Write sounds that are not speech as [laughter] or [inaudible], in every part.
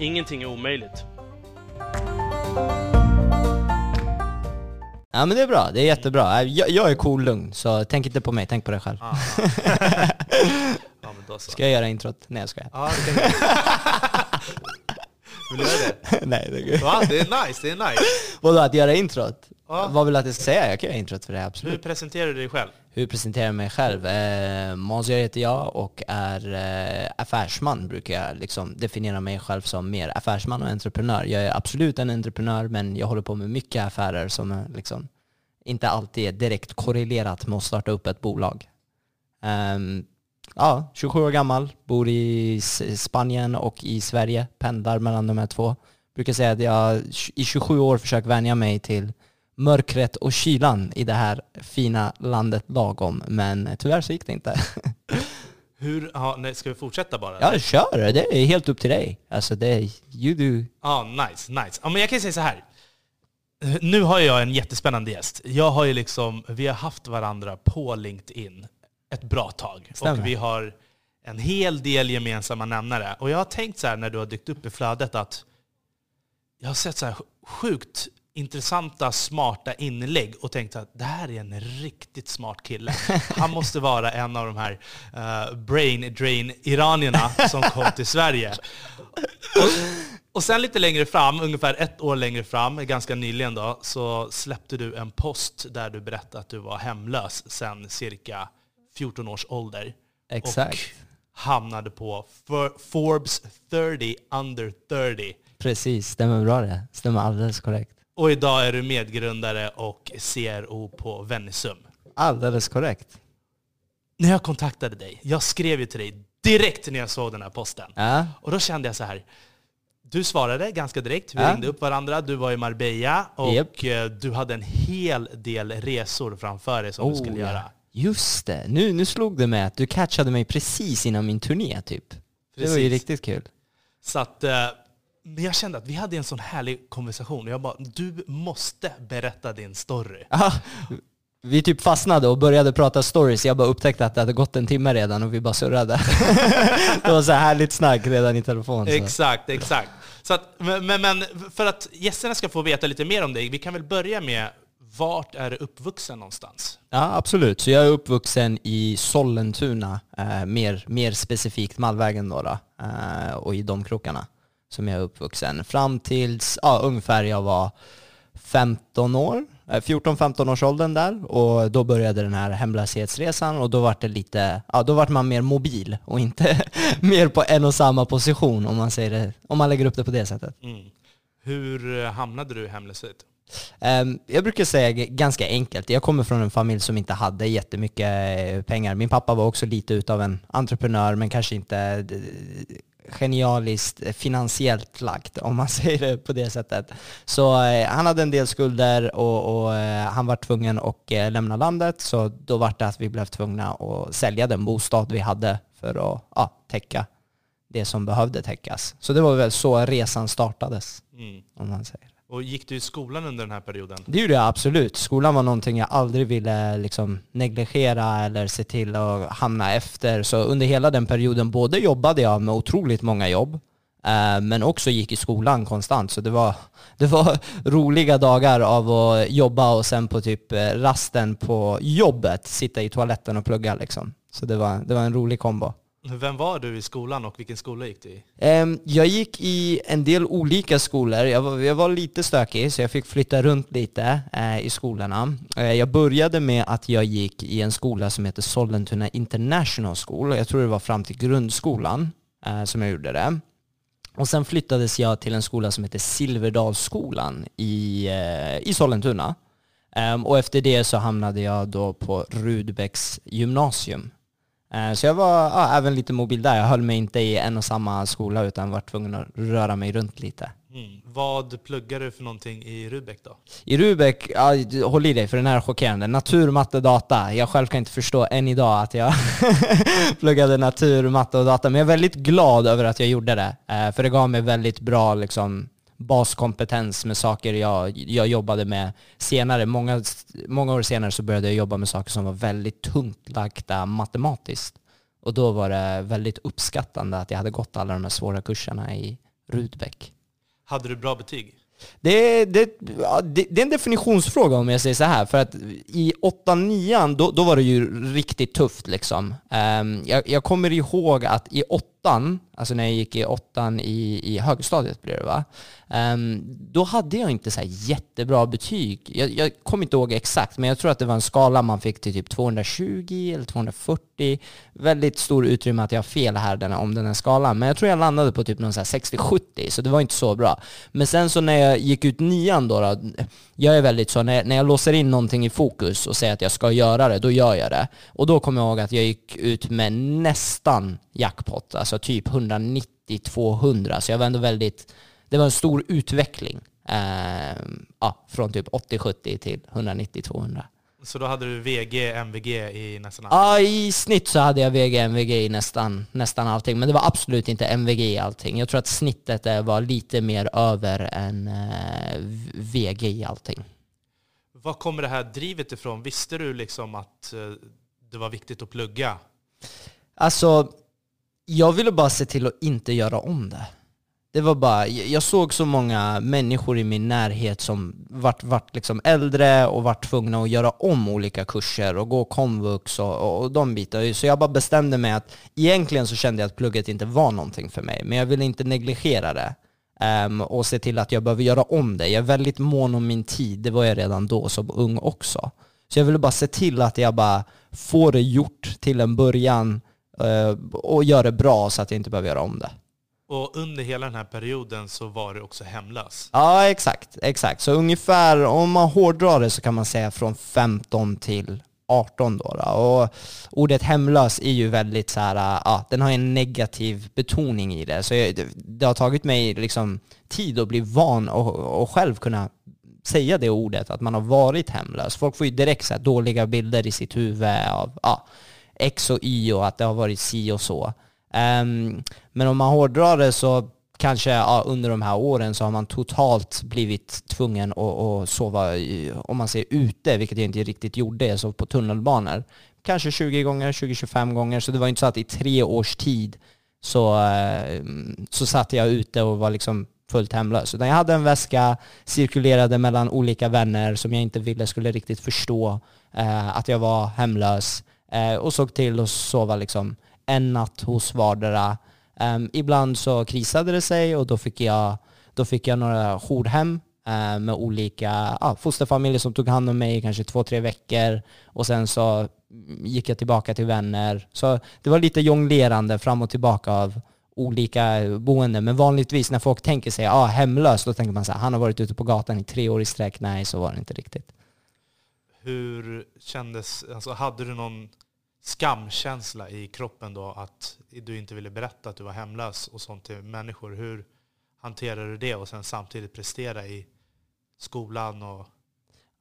Ingenting är omöjligt. Ja men det är bra, det är jättebra. Jag, jag är cool lugn, så tänk inte på mig, tänk på dig själv. Ah. [laughs] ja, men då så. Ska jag göra introt? Nej jag skojar. Ja, det kan jag. [laughs] Vill du göra det? Nej det är Va? Det är nice, det är nice. Vadå att göra introt? Ja. Vad vill du att jag ska säga? Jag kan göra introt för det, Hur absolut. presenterar du dig själv? Hur presenterar jag mig själv? Eh, Magyar heter jag och är eh, affärsman, brukar jag liksom definiera mig själv som mer affärsman och entreprenör. Jag är absolut en entreprenör, men jag håller på med mycket affärer som liksom inte alltid är direkt korrelerat med att starta upp ett bolag. Ehm, ja, 27 år gammal, bor i Spanien och i Sverige, pendlar mellan de här två. Brukar säga att jag i 27 år försökt vänja mig till mörkret och kylan i det här fina landet lagom, men tyvärr så gick det inte. [laughs] Hur, ja, nej, ska vi fortsätta bara? Ja, kör! Det är helt upp till dig. Alltså det är, you do. Ja, nice, nice. Ja, men jag kan säga så här. Nu har jag en jättespännande gäst. Jag har ju liksom, vi har haft varandra på LinkedIn ett bra tag. Stämmer. Och vi har en hel del gemensamma nämnare. Och jag har tänkt så här när du har dykt upp i flödet att jag har sett så här sjukt intressanta, smarta inlägg och tänkt att det här är en riktigt smart kille. [laughs] Han måste vara en av de här eh, brain drain iranierna som kom till Sverige. Och sen lite längre fram, ungefär ett år längre fram, ganska nyligen då, så släppte du en post där du berättade att du var hemlös sedan cirka 14 års ålder. Exakt. Och hamnade på For- Forbes 30 under 30. Precis, stämmer bra det. Stämmer alldeles korrekt. Och idag är du medgrundare och CRO på Venisum. Alldeles korrekt. När jag kontaktade dig, jag skrev ju till dig direkt när jag såg den här posten. Ja, Och då kände jag så här. Du svarade ganska direkt, vi Ja. ringde upp varandra, du var i Marbella och Japp. eh, du hade en hel del resor framför dig som du skulle Oh, göra. Just det, nu, nu slog det mig att du catchade mig precis innan min turné typ. Det var ju Precis. riktigt kul. Så att, eh, men jag kände att vi hade en sån härlig konversation och jag bara, du måste berätta din story. Ja, vi typ fastnade och började prata stories. Jag bara upptäckte att det hade gått en timme redan och vi bara surrade. [laughs] det var så här härligt snack redan i telefon. Så. Exakt, exakt. Så att, men, men- för att gästerna ska få veta lite mer om dig, vi kan väl börja med vart är du uppvuxen någonstans? Ja, absolut. Så jag är uppvuxen i Sollentuna, eh, mer, mer specifikt Mallvägen då, då eh, och i de krokarna som jag är uppvuxen. Fram tills ja, ungefär jag var 15 år, eh, 14-15 års åldern där och då började den här hemlöshetsresan och då var det lite, ja då var man mer mobil och inte [laughs] mer på en och samma position om man säger det, om man lägger upp det på det sättet. Mm. Hur eh, hamnade du i hemlöshet? Ehm, Jag brukar säga ganska enkelt. Jag kommer från en familj som inte hade jättemycket eh, pengar. Min pappa var också lite utav en entreprenör, men kanske inte genialiskt eh, finansiellt lagt, om man [laughs] säger det på det sättet. Så eh, han hade en del skulder och, och eh, han var tvungen att eh, lämna landet, så då var det att vi blev tvungna att sälja den bostad vi hade för att ja, täcka det som behövde täckas. Så det var väl så resan startades, Mm. om man säger. Och gick du i skolan under den här perioden? Det gjorde jag absolut. Skolan var någonting jag aldrig ville liksom negligera eller se till att hamna efter. Så under hela den perioden både jobbade jag med otroligt många jobb, eh, men också gick i skolan konstant. Så det var, [laughs] det var roliga dagar av att jobba och sen på typ eh, rasten på jobbet sitta i toaletten och plugga liksom. Så det var, det var en rolig kombo. Vem var du i skolan och vilken skola gick du i? Ehm, jag gick i en del olika skolor. Jag var, jag var lite stökig så jag fick flytta runt lite eh, i skolorna. Eh, jag började med att jag gick i en skola som heter Sollentuna International School. Jag tror det var fram till grundskolan eh, som jag gjorde det. Och sen flyttades jag till en skola som heter Silverdalsskolan i, i Sollentuna. Ehm, och efter det så hamnade jag då på Rudbecks gymnasium så jag var ja, även lite mobil där. Jag höll mig inte i en och samma skola utan var tvungen att röra mig runt lite. Mm. Vad pluggar du för någonting i Rubek då? I Rubek, ja, håll i dig för den här är chockerande. Natur, matte, data. Jag själv kan inte förstå än idag att jag [laughs] pluggade natur, matte och data. Men jag är väldigt glad över att jag gjorde det. Eh, För det gav mig väldigt bra liksom, baskompetens med saker jag, jag jobbade med senare. Många, många år senare så började jag jobba med saker som var väldigt tungt lagda matematiskt. Och då var det väldigt uppskattande att jag hade gått alla de här svåra kurserna i Rudbeck. Hade du bra betyg? Det, det, det, det är en definitionsfråga om jag säger så här, för att i 8-9 då, då var det ju riktigt tufft liksom. Ehm, jag, jag kommer ihåg att i 8 alltså när jag gick i åttan i, i högstadiet blir det va, um, då hade jag inte så här jättebra betyg. Jag, jag kommer inte ihåg exakt, men jag tror att det var en skala man fick till typ 220 eller 240. Väldigt stor utrymme att jag har fel här den, om den här skalan, men jag tror jag landade på typ någon 60-70, så det var inte så bra. Men sen så när jag gick ut nian då, då jag är väldigt så, när jag, när jag låser in någonting i fokus och säger att jag ska göra det, då gör jag det. Och då kommer jag ihåg att jag gick ut med nästan jackpot, alltså typ 190-200, så jag var ändå väldigt, det var en stor utveckling. Eh, ja, från typ 80-70 till 190-200. Så då hade du VG, MVG i nästan allt? Ja, i snitt så hade jag VG, MVG i nästan, nästan allting. Men det var absolut inte MVG i allting. Jag tror att snittet var lite mer över än eh, VG i allting. Var kommer det här drivet ifrån? Visste du liksom att eh, det var viktigt att plugga? Alltså, jag ville bara se till att inte göra om det. Det var bara, jag såg så många människor i min närhet som vart, vart liksom äldre och vart tvungna att göra om olika kurser och gå komvux och, och de bitarna. Så jag bara bestämde mig att egentligen så kände jag att plugget inte var någonting för mig, men jag ville inte negligera det. um, och se till att jag behöver göra om det. Jag är väldigt mån om min tid, det var jag redan då som ung också. Så jag ville bara se till att jag bara får det gjort till en början och gör det bra så att jag inte behöver göra om det. Och under hela den här perioden så var du också hemlös. Ja, exakt. exakt. Så ungefär, om man hårdrar det så kan man säga från 15 till 18 då. då. Och ordet hemlös är ju väldigt så här, ja, den har en negativ betoning i det. Så jag, det, har tagit mig liksom tid att bli van och, och själv kunna säga det ordet, att man har varit hemlös. Folk får ju direkt så dåliga bilder i sitt huvud av ja, X och Y och att det har varit si och så. Um, men om man hårdrar det så kanske ja, under de här åren så har man totalt blivit tvungen att, att sova, i, om man ser ute, vilket jag inte riktigt gjorde, jag sov på tunnelbanor. Kanske 20 gånger, 20-25 gånger, så det var inte så att i tre års tid så, ehm, så satt jag ute och var liksom fullt hemlös. Utan jag hade en väska, cirkulerade mellan olika vänner som jag inte ville skulle riktigt förstå eh, att jag var hemlös eh, och såg till att sova liksom en natt hos vardera. Um, ibland så krisade det sig och då fick jag, då fick jag några jourhem eh, med olika ah, fosterfamiljer som tog hand om mig i kanske två, tre veckor och sen så gick jag tillbaka till vänner. Så det var lite jonglerande fram och tillbaka av olika boenden. Men vanligtvis när folk tänker sig ah, hemlös, då tänker man så här, han har varit ute på gatan i tre år i sträck. Nej, så var det inte riktigt. Hur kändes, alltså hade du någon skamkänsla i kroppen då att du inte ville berätta att du var hemlös och sånt till människor? Hur hanterar du det och sen samtidigt prestera i skolan och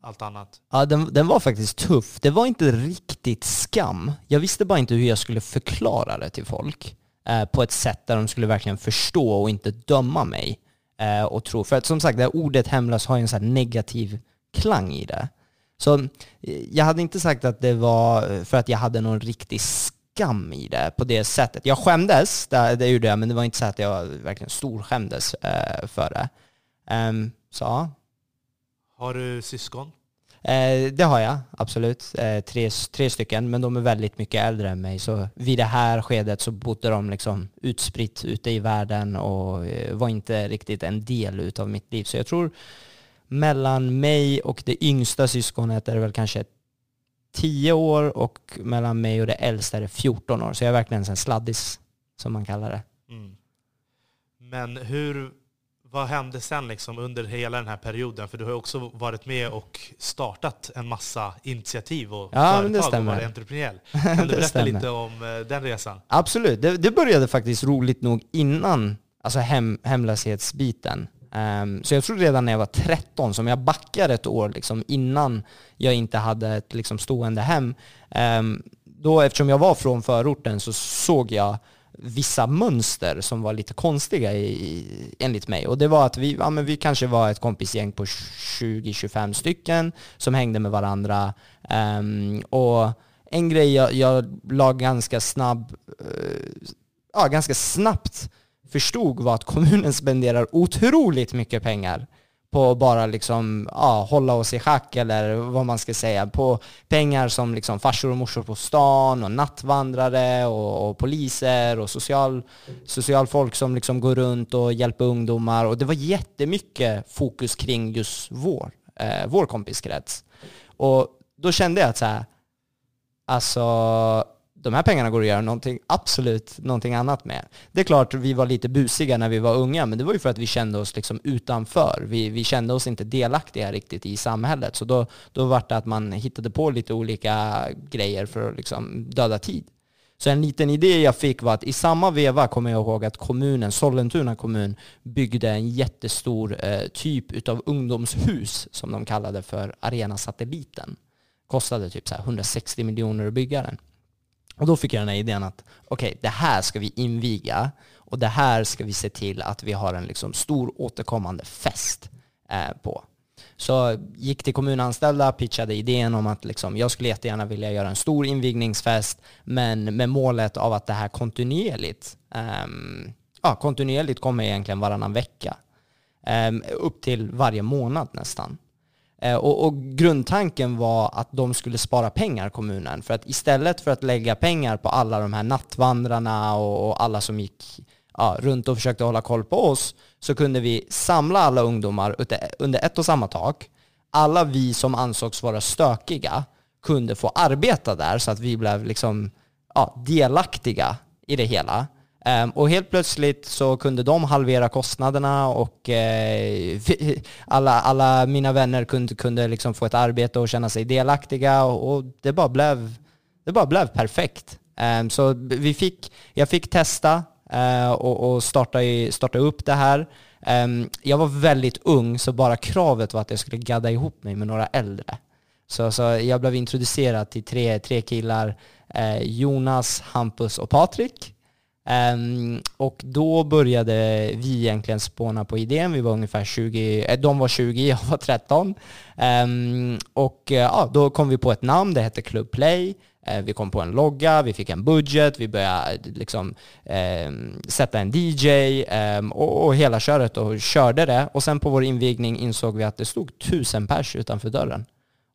allt annat? Ja, den, den var faktiskt tuff. Det var inte riktigt skam. Jag visste bara inte hur jag skulle förklara det till folk eh, på ett sätt där de skulle verkligen förstå och inte döma mig. Eh, och tro. För att som sagt, det här ordet hemlös har ju en så här negativ klang i det. Så eh, jag hade inte sagt att det var för att jag hade någon riktig skam i det på det sättet. Jag skämdes, det, det gjorde jag, men det var inte så att jag verkligen storskämdes eh, för det. Um, så. Har du syskon? Eh, det har jag, absolut. Eh, tre, tre stycken, men de är väldigt mycket äldre än mig. Så vid det här skedet så bodde de liksom utspritt ute i världen och eh, var inte riktigt en del av mitt liv. Så jag tror mellan mig och det yngsta syskonet är det väl kanske 10 år och mellan mig och det äldsta är det 14 år. Så jag är verkligen en sladdis, som man kallar det. Mm. Men hur vad hände sen liksom under hela den här perioden? För du har också varit med och startat en massa initiativ och Ja, men det företag och stämmer. varit entreprenör. [laughs] Kan du berätta stämmer. lite om eh, den resan? Absolut, det, det började faktiskt roligt nog innan alltså hem, hemlöshetsbiten. Um, så jag tror redan när jag var 13, som jag backar ett år liksom, innan jag inte hade ett liksom, stående hem. um, då, eftersom jag var från förorten så såg jag vissa mönster som var lite konstiga i, i- enligt mig. Och det var att vi, ja, men vi kanske var ett kompisgäng på 20-25 stycken som hängde med varandra. Um, och en grej jag, jag la ganska snabb, uh, ja, ganska snabbt förstod var att kommunen spenderar otroligt mycket pengar på att bara liksom, ja, hålla oss i schack eller vad man ska säga. På pengar som liksom farsor och morsor på stan och nattvandrare och, och poliser och social, social folk som liksom går runt och hjälper ungdomar. Och det var jättemycket fokus kring just vår, eh, vår kompiskrets. Och då kände jag att så här, alltså de här pengarna går att göra någonting, absolut någonting annat med. Det är klart vi var lite busiga när vi var unga, men det var ju för att vi kände oss liksom utanför. Vi, vi kände oss inte delaktiga riktigt i samhället. Så då, då var det att man hittade på lite olika grejer för att liksom döda tid. Så en liten idé jag fick var att i samma veva kommer jag ihåg att kommunen, Sollentuna kommun, byggde en jättestor eh, typ utav ungdomshus som de kallade för arenasatelliten. Kostade typ så här 160 miljoner att bygga den. Och då fick jag den här idén att okej, det här ska vi inviga och det här ska vi se till att vi har en liksom stor återkommande fest eh, på. Så gick till kommunanställda, pitchade idén om att liksom, jag skulle jättegärna vilja göra en stor invigningsfest, men med målet av att det här kontinuerligt, um, ja, kontinuerligt kommer egentligen varannan vecka. Um, upp till varje månad nästan. Eh, och, och grundtanken var att de skulle spara pengar, kommunen. För att istället för att lägga pengar på alla de här nattvandrarna och, och alla som gick ja, runt och försökte hålla koll på oss, så kunde vi samla alla ungdomar under ett och samma tak. Alla vi som ansågs vara stökiga kunde få arbeta där så att vi blev liksom, ja, delaktiga i det hela. Ehm, och helt plötsligt så kunde de halvera kostnaderna och eh, [laughs] alla, alla mina vänner kunde, kunde liksom få ett arbete och känna sig delaktiga och, och det, bara blev, det bara blev perfekt. Ehm, så vi fick, jag fick testa eh, och, och starta, i, starta upp det här. Ehm, jag var väldigt ung så bara kravet var att jag skulle gadda ihop mig med några äldre. Så, så jag blev introducerad till tre, tre killar, eh, Jonas, Hampus och Patrik. Um, och då började vi egentligen spåna på idén. Vi var ungefär 20, eh, de var 20, jag var 13. Um, ehm, och eh, ja, då kom vi på ett namn, det hette Club Play. Eh, vi kom på en logga, vi fick en budget, vi började eh, liksom, ehm, sätta en DJ ehm, och, och hela köret och körde det. Och sen på vår invigning insåg vi att det stod tusen pers utanför dörren.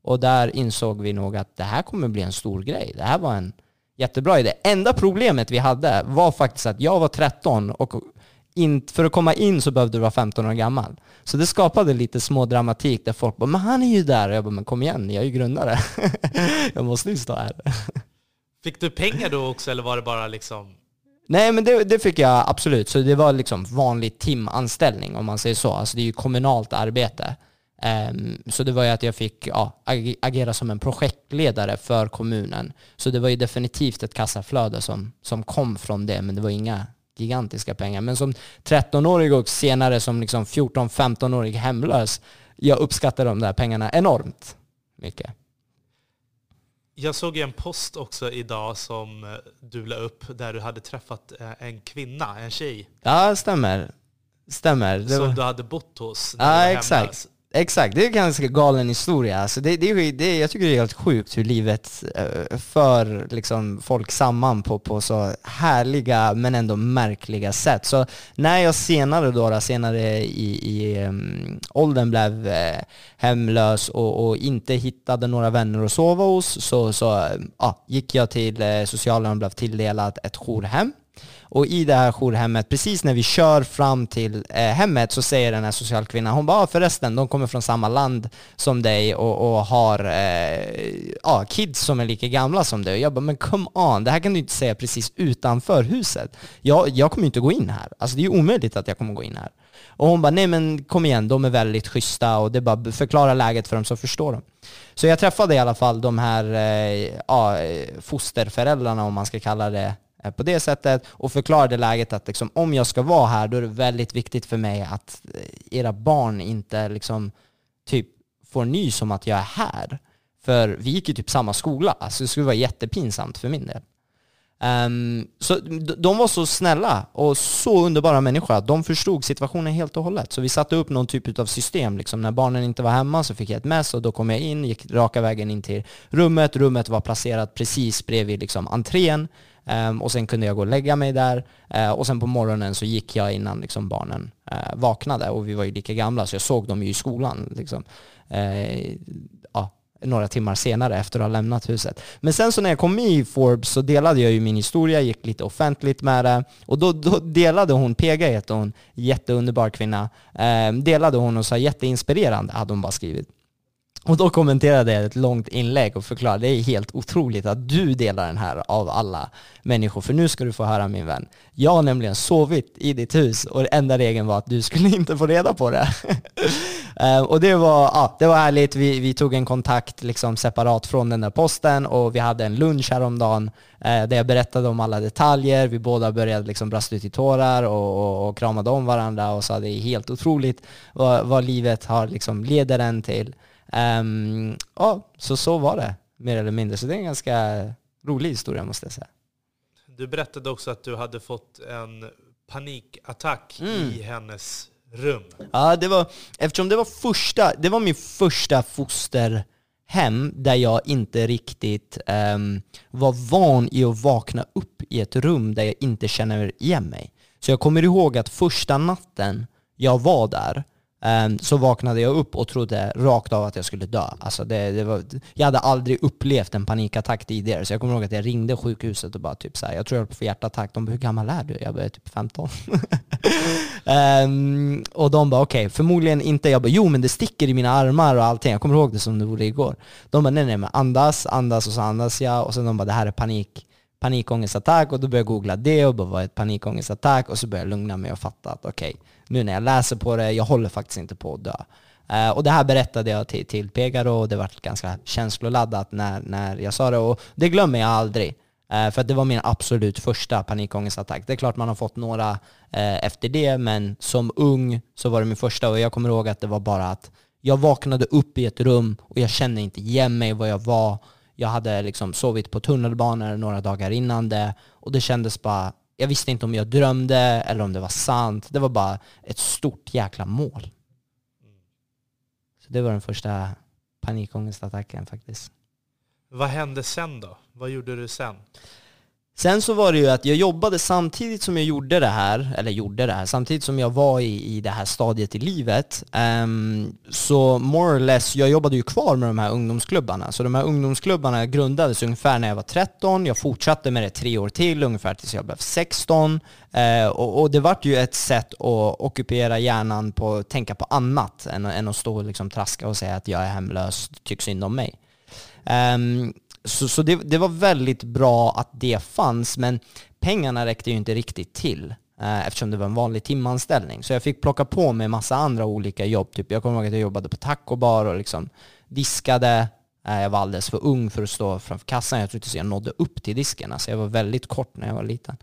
Och där insåg vi nog att det här kommer bli en stor grej. Det här var en jättebra idé. Enda problemet vi hade var faktiskt att jag var 13 och in, för att komma in så behövde du vara 15 år gammal. Så det skapade lite små dramatik där folk bara ”men han är ju där” och jag bara ”men kom igen, jag är ju grundare. [laughs] jag måste ju stå här”. Fick du pengar då också eller var det bara liksom... Nej men det, det fick jag absolut. Så det var liksom vanlig timanställning om man säger så. Alltså det är ju kommunalt arbete. Ehm, så det var ju att jag fick ja, ag- agera som en projektledare för kommunen. Så det var ju definitivt ett kassaflöde som, som kom från det, men det var inga gigantiska pengar. Men som 13-årig och senare som liksom 14-15-årig hemlös, jag uppskattar de där pengarna enormt mycket. Jag såg en post också idag som eh, du la upp där du hade träffat eh, en kvinna, en tjej, Ja, stämmer. Stämmer. Var- som du hade bott hos när Ja, du var exakt. Exakt, det är en ganska galen historia. Alltså det, det, det, jag tycker det är helt sjukt hur livet eh, för liksom folk samman på, på så härliga men ändå märkliga sätt. Så när jag senare då, senare i, i um, åldern blev eh, hemlös och, och inte hittade några vänner att sova hos så, så uh, gick jag till eh, socialen och blev tilldelad ett jourhem. Och i det här jourhemmet, precis när vi kör fram till eh, hemmet så säger den här socialkvinnan, hon bara ah, förresten, de kommer från samma land som dig och, och har eh, ah, kids som är lika gamla som dig. Och jag bara, men come on, det här kan du inte säga precis utanför huset. Jag, jag kommer inte gå in här. Alltså det är ju omöjligt att jag kommer gå in här. Och hon bara, nej men kom igen, de är väldigt schyssta och det är bara förklara läget för dem så förstår de. Så jag träffade i alla fall de här eh, ja, eh, fosterföräldrarna, om man ska kalla det Eh, på det sättet och förklarade läget att liksom, om jag ska vara här då är det väldigt viktigt för mig att eh, era barn inte liksom, typ får nys om att jag är här. För vi gick ju typ samma skola, så det skulle vara jättepinsamt för min del. Um, så de var så snälla och så underbara människor att de förstod situationen helt och hållet. Så vi satte upp någon typ av system. Liksom. När barnen inte var hemma så fick jag ett mess och då kom jag in, gick raka vägen in till rummet. Rummet var placerat precis bredvid liksom, entrén. Um, och sen kunde jag gå och lägga mig där. Uh, och sen på morgonen så gick jag innan liksom, barnen uh, vaknade. Och vi var ju lika gamla så jag såg dem ju i skolan. Liksom. Uh, några timmar senare efter att ha lämnat huset. Men sen så när jag kom med i Forbes så delade jag ju min historia, gick lite offentligt med det och då, då delade hon, Pega heter hon, jätteunderbar kvinna, ehm, delade hon och sa jätteinspirerande hade hon bara skrivit. Och då kommenterade jag ett långt inlägg och förklarade det är helt otroligt att du delar den här av alla människor. För nu ska du få höra min vän. Jag har nämligen sovit i ditt hus och enda regeln var att du skulle [laughs] inte få reda på det. [laughs] Eh, och det var, ja, det var härligt. Vi, vi tog en kontakt liksom separat från den där posten och vi hade en lunch häromdagen eh, där jag berättade om alla detaljer. Vi båda började liksom brasta ut i tårar och, och, och kramade om varandra och sa det är helt otroligt vad, vad livet har liksom leder en till. Um, ja, så så var det mer eller mindre. Så det är en ganska rolig historia måste jag säga. Du berättade också att du hade fått en panikattack mm. i hennes rum. Ja, det var, eftersom det var, första, det var min första fosterhem där jag inte riktigt um, var van i att vakna upp i ett rum där jag inte känner igen mig. Så jag kommer ihåg att första natten jag var där Ehm, så vaknade jag upp och trodde rakt av att jag skulle dö. Alltså det, det var, jag hade aldrig upplevt en panikattack tidigare, så jag kommer ihåg att jag ringde sjukhuset och bara typ så här, jag tror jag höll på att få hjärtattack. De bara, hur gammal är du? Jag bara, typ 15. um, [laughs] ehm, och de bara, okej, okay, förmodligen inte. Jag bara, jo men det sticker i mina armar och allting. Jag kommer ihåg det som det vore igår. De bara, nej nej men andas, andas och så andas jag. Och sen de bara, det här är panik panikångestattack och då började jag googla det och bara vad är ett panikångestattack och så började jag lugna mig och fatta att okej, okay, nu när jag läser på det, jag håller faktiskt inte på att dö. Uh, och det här berättade jag till, till Pegaro och det var ganska känsloladdat när, när jag sa det och det glömmer jag aldrig. Uh, för att det var min absolut första panikångestattack. Det är klart man har fått några uh, efter det, men som ung så var det min första och jag kommer ihåg att det var bara att jag vaknade upp i ett rum och jag kände inte igen mig var jag var. Jag hade liksom sovit på tunnelbanor några dagar innan det och det kändes bara jag visste inte om jag drömde eller om det var sant. Det var bara ett stort jäkla mål. Så det var den första panikångestattacken faktiskt. Vad hände sen då? Vad gjorde du sen? Sen så var det ju att jag jobbade samtidigt som jag gjorde det här, eller gjorde det här, samtidigt som jag var i, i det här stadiet i livet. Um, så more or less, jag jobbade ju kvar med de här ungdomsklubbarna. Så de här ungdomsklubbarna grundades ungefär när jag var 13. Jag fortsatte med det tre år till, ungefär tills jag blev 16. Uh, eh, och, och, det vart ju ett sätt att ockupera hjärnan på att tänka på annat än, än att stå och liksom traska och säga att jag är hemlös, tyck synd om mig. Um, så, så det, det, var väldigt bra att det fanns, men pengarna räckte ju inte riktigt till eh, eftersom det var en vanlig timanställning. Så jag fick plocka på mig massa andra olika jobb. Typ, jag kommer ihåg att jag jobbade på tacobar och liksom diskade. Eh, jag var alldeles för ung för att stå framför kassan. Jag tror inte så jag nådde upp till disken. Alltså jag var väldigt kort när jag var liten.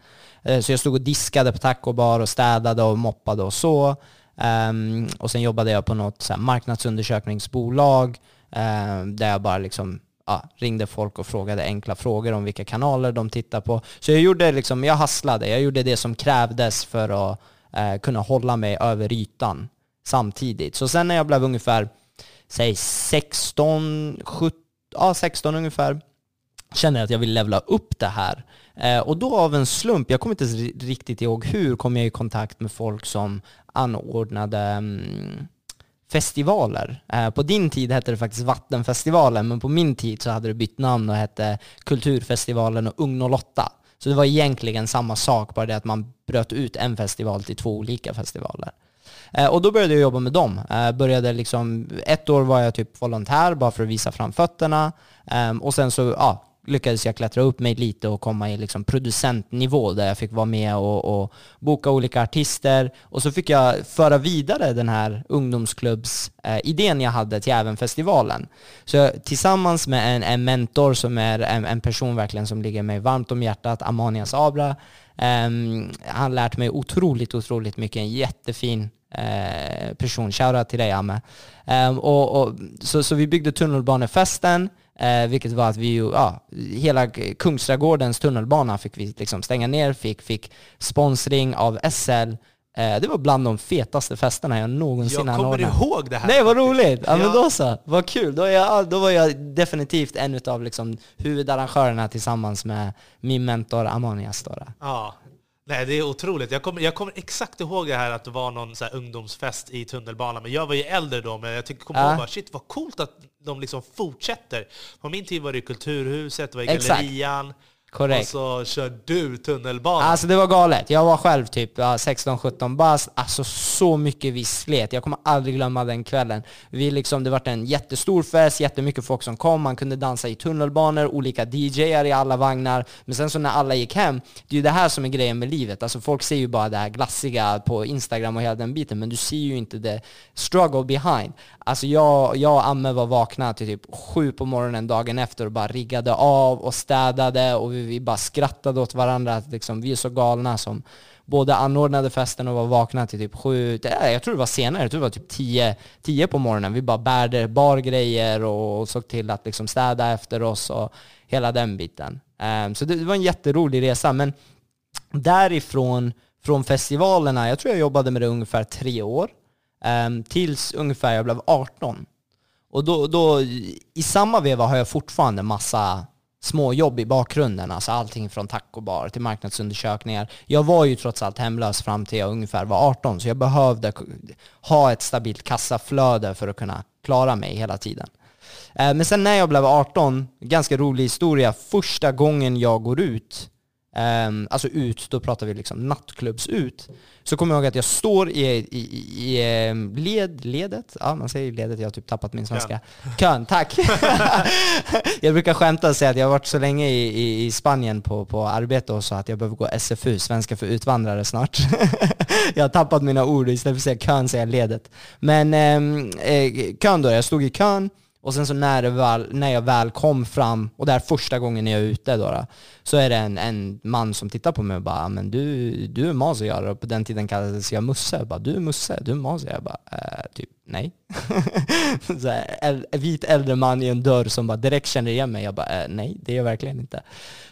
Eh, så jag stod och diskade på tacobar och städade och moppade och så. Ehm, och sen jobbade jag på något så marknadsundersökningsbolag eh, där jag bara liksom ja, ringde folk och frågade enkla frågor om vilka kanaler de tittar på. Så jag gjorde liksom, jag hasslade, jag gjorde det som krävdes för att eh, kunna hålla mig över ytan samtidigt. Så sen när jag blev ungefär, säg 16, 17, ja 16 ungefär, kände jag att jag vill levla upp det här. Eh, och då av en slump, jag kommer inte riktigt ihåg hur, kom jag i kontakt med folk som anordnade mm, festivaler. Eh, på din tid hette det faktiskt Vattenfestivalen, men på min tid så hade det bytt namn och hette Kulturfestivalen och Ung 08. Så det var egentligen samma sak, bara det att man bröt ut en festival till två olika festivaler. Eh, och då började jag jobba med dem. Eh, började liksom, ett år var jag typ volontär bara för att visa fram fötterna. Och sen så ja, lyckades jag klättra upp mig lite och komma i liksom producentnivå där jag fick vara med och, och boka olika artister. Och så fick jag föra vidare den här ungdomsklubbsidén jag hade till även festivalen. Så jag, tillsammans med en, en mentor som är en, en, person verkligen som ligger mig varmt om hjärtat, Amanias Abra, um, han lärt mig otroligt, otroligt mycket. En jättefin eh, person. Shoutout till dig Amme. Um, och, och, så, så vi byggde tunnelbanefesten, eh, vilket var att vi ju, ja, hela Kungsträdgårdens tunnelbana fick vi liksom stänga ner, fick, fick sponsring av SL. Eh, det var bland de fetaste festerna jag någonsin anordnat. Jag kommer ihåg det här. Nej vad roligt! Ja, men då så, vad kul. Då, jag, då var jag definitivt en av liksom huvudarrangörerna tillsammans med min mentor Amanias. Ja, Nej, det är otroligt. Jag kommer, jag kommer exakt ihåg det här att det var någon så ungdomsfest i tunnelbanan, men jag var ju äldre då, men jag tycker, kommer ihåg bara, shit vad coolt att de liksom fortsätter. På min tid var det Kulturhuset, det var i Gallerian, Korrekt. Och så kör du tunnelbana. Alltså det var galet. Jag var själv typ 16-17 bast. Alltså så mycket vi slet. Jag kommer aldrig glömma den kvällen. Vi liksom, det var en jättestor fest, jättemycket folk som kom. Man kunde dansa i tunnelbanor, olika DJar i alla vagnar. Men sen så när alla gick hem, det är ju det här som är grejen med livet. Alltså folk ser ju bara det här glassiga på Instagram och hela den biten, men du ser ju inte det struggle behind. Alltså jag, jag och Amme var vakna till typ sju på morgonen dagen efter och bara riggade av och städade och vi, vi bara skrattade åt varandra. Att liksom, vi är så galna som både anordnade festen och var vakna till typ sju, jag tror det var senare, jag tror det var typ tio, tio på morgonen. Vi bara bärde bargrejer och såg till att liksom städa efter oss och hela den biten. Um, så det, det var en jätterolig resa, men därifrån, från festivalerna, jag tror jag jobbade med det ungefär tre år. Um, tills ungefär jag blev 18. Och då, då, i samma veva har jag fortfarande massa små jobb i bakgrunden, alltså allting från tacobar till marknadsundersökningar. Jag var ju trots allt hemlös fram till jag ungefär var 18, så jag behövde ha ett stabilt kassaflöde för att kunna klara mig hela tiden. Eh, men sen när jag blev 18, ganska rolig historia, första gången jag går ut Um, alltså ut, då pratar vi liksom nattklubbs ut. Så kommer jag ihåg att jag står i, i, i ehm, led, ledet, ja man säger ledet, jag har typ tappat min svenska. Kön, Kön tack! [laughs] [laughs] jag brukar skämta och säga att jag har varit så länge i, i, Spanien på, på arbete och så att jag behöver gå SFU, svenska för utvandrare snart. [laughs] jag har tappat mina ord, istället för att säga kön säger jag ledet. Men um, kön då, jag stod i kön, och sen så när, väl, när jag väl kom fram, och det är första gången jag är ute då, då så är det en, en man som tittar på mig och bara ah, men du, du är Maziar och på den tiden kallades jag Musse. Jag bara, du är Musse, du är Maziar. Jag bara, äh, typ nej. [laughs] så här, en vit äldre man i en dörr som bara direkt känner igen mig. Jag bara, äh, nej det är jag verkligen inte.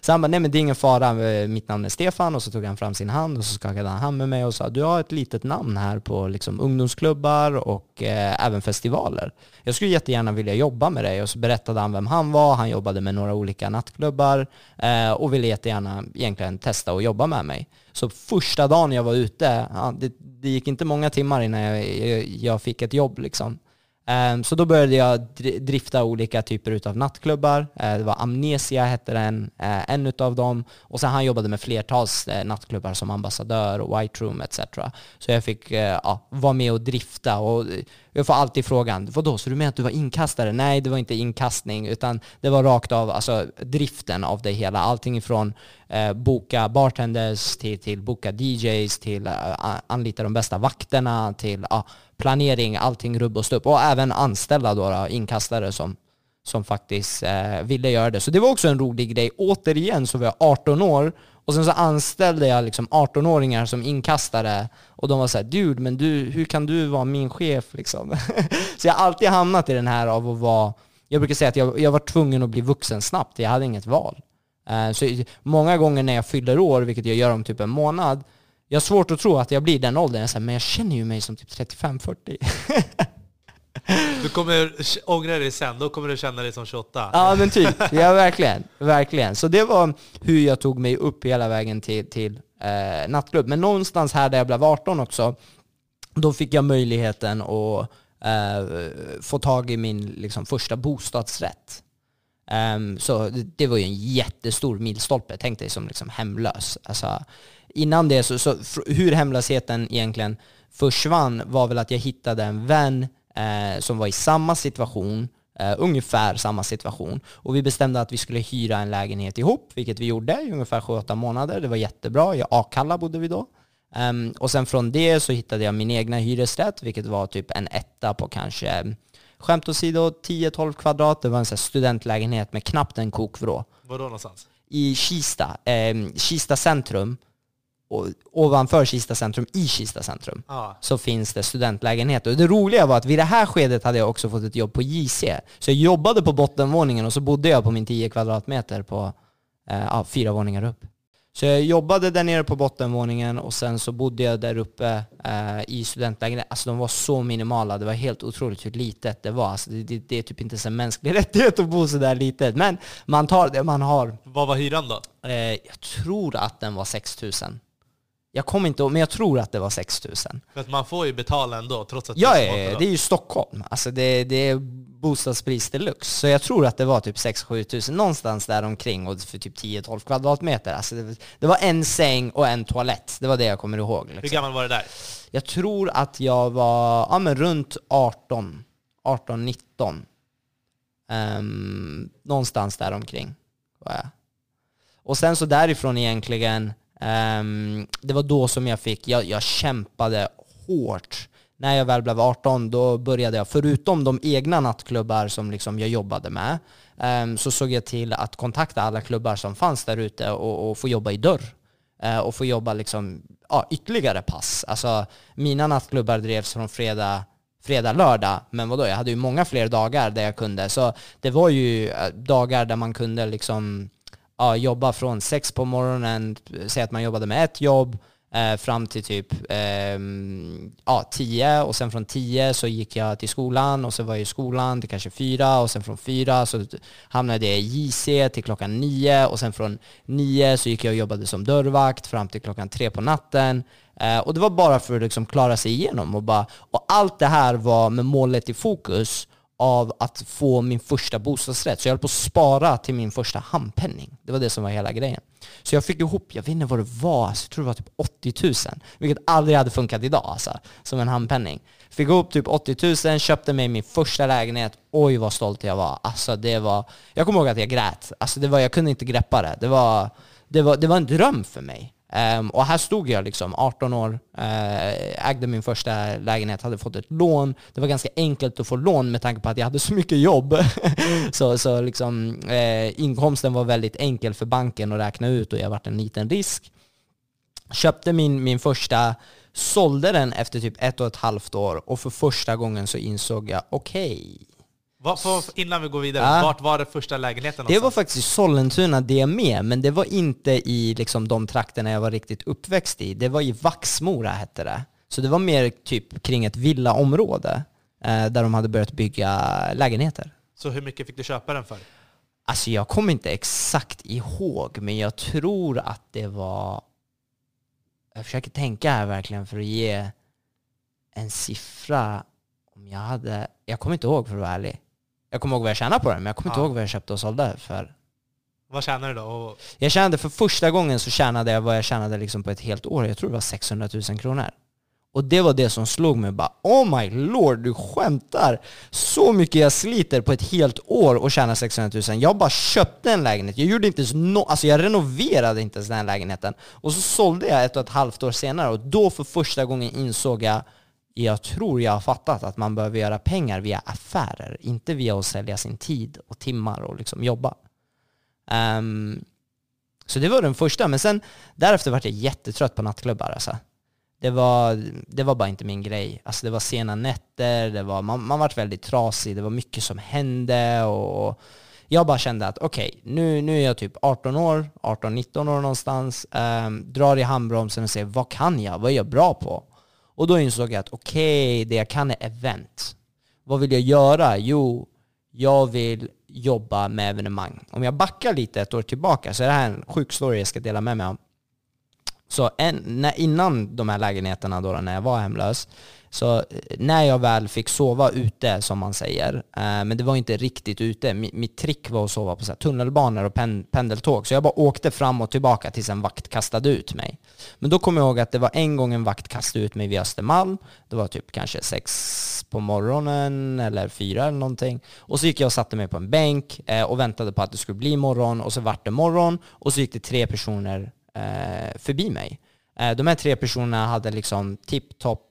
Så han bara, nej men det är ingen fara, eh, mitt namn är Stefan och så tog han fram sin hand och så skakade han hand med mig och sa, du har ett litet namn här på liksom, ungdomsklubbar och eh, även festivaler. Jag skulle jättegärna vilja jobba med dig och så berättade han vem han var, han jobbade med några olika nattklubbar eh, och ville jättegärna egentligen testa och jobba med mig. Så första dagen jag var ute, ja, det, det, gick inte många timmar innan jag, jag, jag fick ett jobb. Liksom. Um, så då började jag drifta olika typer av nattklubbar. Uh, det var Amnesia hette den, uh, en av dem. Och sen han jobbade med flertals uh, nattklubbar som ambassadör White Room etc. Så jag fick ja, vara med och drifta. Och jag får alltid frågan, vadå, så du menar att du var inkastare? Nej, det var inte inkastning, utan det var rakt av alltså, driften av det hela. Allting ifrån eh, boka bartenders till, till boka DJs, till eh, anlita de bästa vakterna, till ja planering, allting rubb och stupp. Och även anställa då, då inkastare som, som faktiskt eh, ville göra det. Så det var också en rolig grej. Återigen så var jag 18 år och sen så anställde jag liksom 18-åringar som inkastare och de var såhär dude, men du, hur kan du vara min chef liksom? [laughs] så jag har alltid hamnat i den här av att vara, jag brukar säga att jag, jag var tvungen att bli vuxen snabbt, jag hade inget val. Eh, så många gånger när jag fyller år, vilket jag gör om typ en månad, jag har svårt att tro att jag blir den åldern, jag säger, men jag känner ju mig som typ 35-40. Du kommer ångra dig sen, då kommer du känna dig som 28. Ja men typ, ja verkligen. verkligen. Så det var hur jag tog mig upp hela vägen till, till eh, nattklubb. Men någonstans här där jag blev 18 också, då fick jag möjligheten att eh, få tag i min liksom, första bostadsrätt. Um, så det, det, var ju en jättestor milstolpe, tänk dig som liksom hemlös. Alltså, innan det, så, så hur hemlösheten egentligen försvann var väl att jag hittade en vän eh, som var i samma situation, eh, ungefär samma situation. Och vi bestämde att vi skulle hyra en lägenhet ihop, vilket vi gjorde i ungefär 7-8 månader. Det var jättebra. I Akalla bodde vi då. Um, och sen från det så hittade jag min egna hyresrätt, vilket var typ en etta på kanske, skämt åsido, 10-12 kvadrat. Det var en sån studentlägenhet med knappt en kokvrå. Var då någonstans? I Kista, eh, Kista centrum och ovanför Kista centrum, i Kista centrum, ah. så finns det studentlägenheter. Och det roliga var att vid det här skedet hade jag också fått ett jobb på JC. Så jag jobbade på bottenvåningen och så bodde jag på min 10 kvadratmeter på eh, fyra våningar upp. Så jag jobbade där nere på bottenvåningen och sen så bodde jag där uppe eh, i studentlägenheten. Alltså de var så minimala, det var helt otroligt hur litet det var. Alltså det, det, det är typ inte en mänsklig [laughs] rättighet att bo så där litet. Men man tar det man har. Vad var hyran då? Eh, jag tror att den var 6000. Jag kommer inte ihåg, men jag tror att det var 6000. För att man får ju betala ändå, trots att ja, det är Ja, det är ju Stockholm. Alltså det, det är bostadspris deluxe. Så jag tror att det var typ 6-7 tusen, någonstans där omkring och för typ 10-12 kvadratmeter. Alltså det, det, var en säng och en toalett. Det var det jag kommer ihåg. Liksom. Hur gammal var det där? Jag tror att jag var ja, men runt 18, 18-19. Um, någonstans där omkring var jag. Och sen så därifrån egentligen Um, det var då som jag fick, jag, jag kämpade hårt. När jag väl blev 18 då började jag, förutom de egna nattklubbar som liksom jag jobbade med, um, så såg jag till att kontakta alla klubbar som fanns där ute och, och få jobba i dörr. Uh, och få jobba liksom, ja, ytterligare pass. Alltså, mina nattklubbar drevs från fredag fredag, lördag, men vadå, jag hade ju många fler dagar där jag kunde. Så det var ju eh, dagar där man kunde liksom ja, jobba från sex på morgonen, säg att man jobbade med ett jobb, eh, fram till typ eh, ja, tio. Och sen från tio så gick jag till skolan och så var jag i skolan till kanske fyra. Och sen från fyra så hamnade jag i JC till klockan nio. Och sen från nio så gick jag och jobbade som dörrvakt fram till klockan tre på natten. Eh, och det var bara för att liksom klara sig igenom och bara, och allt det här var med målet i fokus av att få min första bostadsrätt. Så jag höll på att spara till min första handpenning. Det var det som var hela grejen. Så jag fick ihop, jag vet inte vad det var, alltså, jag tror det var typ 80 000. Vilket aldrig hade funkat idag alltså, som en handpenning. Fick ihop typ 80 000, köpte mig min första lägenhet. Oj vad stolt jag var. Alltså det var, jag kommer ihåg att jag grät. Alltså det var, jag kunde inte greppa det. Det var, det var, det var en dröm för mig. Um, och här stod jag liksom 18 år, uh, ägde min första lägenhet, hade fått ett lån. Det var ganska enkelt att få lån med tanke på att jag hade så mycket jobb. [laughs] så så liksom, uh, inkomsten var väldigt enkel för banken att räkna ut och jag varit en liten risk. Köpte min, min första, sålde den efter typ ett och ett halvt år och för första gången så insåg jag, okej, okay, innan vi går vidare, ja. vart var det första lägenheten? Det var faktiskt i Sollentuna det med, men det var inte i liksom, de trakterna jag var riktigt uppväxt i. Det var i Vaxmora hette det. Så det var mer typ kring ett villaområde eh, där de hade börjat bygga lägenheter. Så hur mycket fick du köpa den för? Alltså jag kommer inte exakt ihåg, men jag tror att det var... Jag försöker tänka här verkligen för att ge en siffra. Om jag hade... Jag kommer inte ihåg för att vara ärlig. Jag kommer ihåg vad jag tjänade på den, men jag kommer inte ihåg vad jag köpte och sålde för. Vad tjänade du då? Jag tjänade, för första gången så tjänade jag vad jag tjänade liksom på ett helt år. Jag tror det var 600 000 kronor. Och det var det som slog mig bara Oh my lord, du skämtar! Så mycket jag sliter på ett helt år och tjänar 600 000. Jag bara köpte en lägenhet. Jag gjorde inte no alltså jag renoverade inte ens den här lägenheten. Och så sålde jag ett och ett halvt år senare och då för första gången insåg jag jag tror jag har fattat att man behöver göra pengar via affärer, inte via att sälja sin tid och timmar och liksom jobba. Um, så det var den första, men sen därefter var jag jättetrött på nattklubbar. Alltså. Det, var, det var bara inte min grej. Alltså det var sena nätter, det var, man, man var väldigt trasig, det var mycket som hände och jag bara kände att okej, okay, nu, nu är jag typ 18 år, 18-19 år någonstans, um, drar i handbromsen och ser vad kan jag, vad är jag bra på? Och då insåg jag att okej, okay, det jag kan är event. Vad vill jag göra? Jo, jag vill jobba med evenemang. Om jag backar lite ett år tillbaka så är det här en sjuk story jag ska dela med mig av. Så en, när, innan de här lägenheterna då, när jag var hemlös, så eh, när jag väl fick sova ute, som man säger, eh, men det var inte riktigt ute. Mi, mitt trick var att sova på så här, tunnelbanor och pen, pendeltåg, så jag bara åkte fram och tillbaka tills en vakt kastade ut mig. Men då kommer jag ihåg att det var en gång en vakt kastade ut mig vid Östermalm. Det var typ kanske sex på morgonen eller fyra eller någonting. Och så gick jag och satte mig på en bänk eh, och väntade på att det skulle bli morgon och så vart det morgon och så gick det tre personer Eh, förbi mig. Eh, de här tre personerna hade liksom tipptopp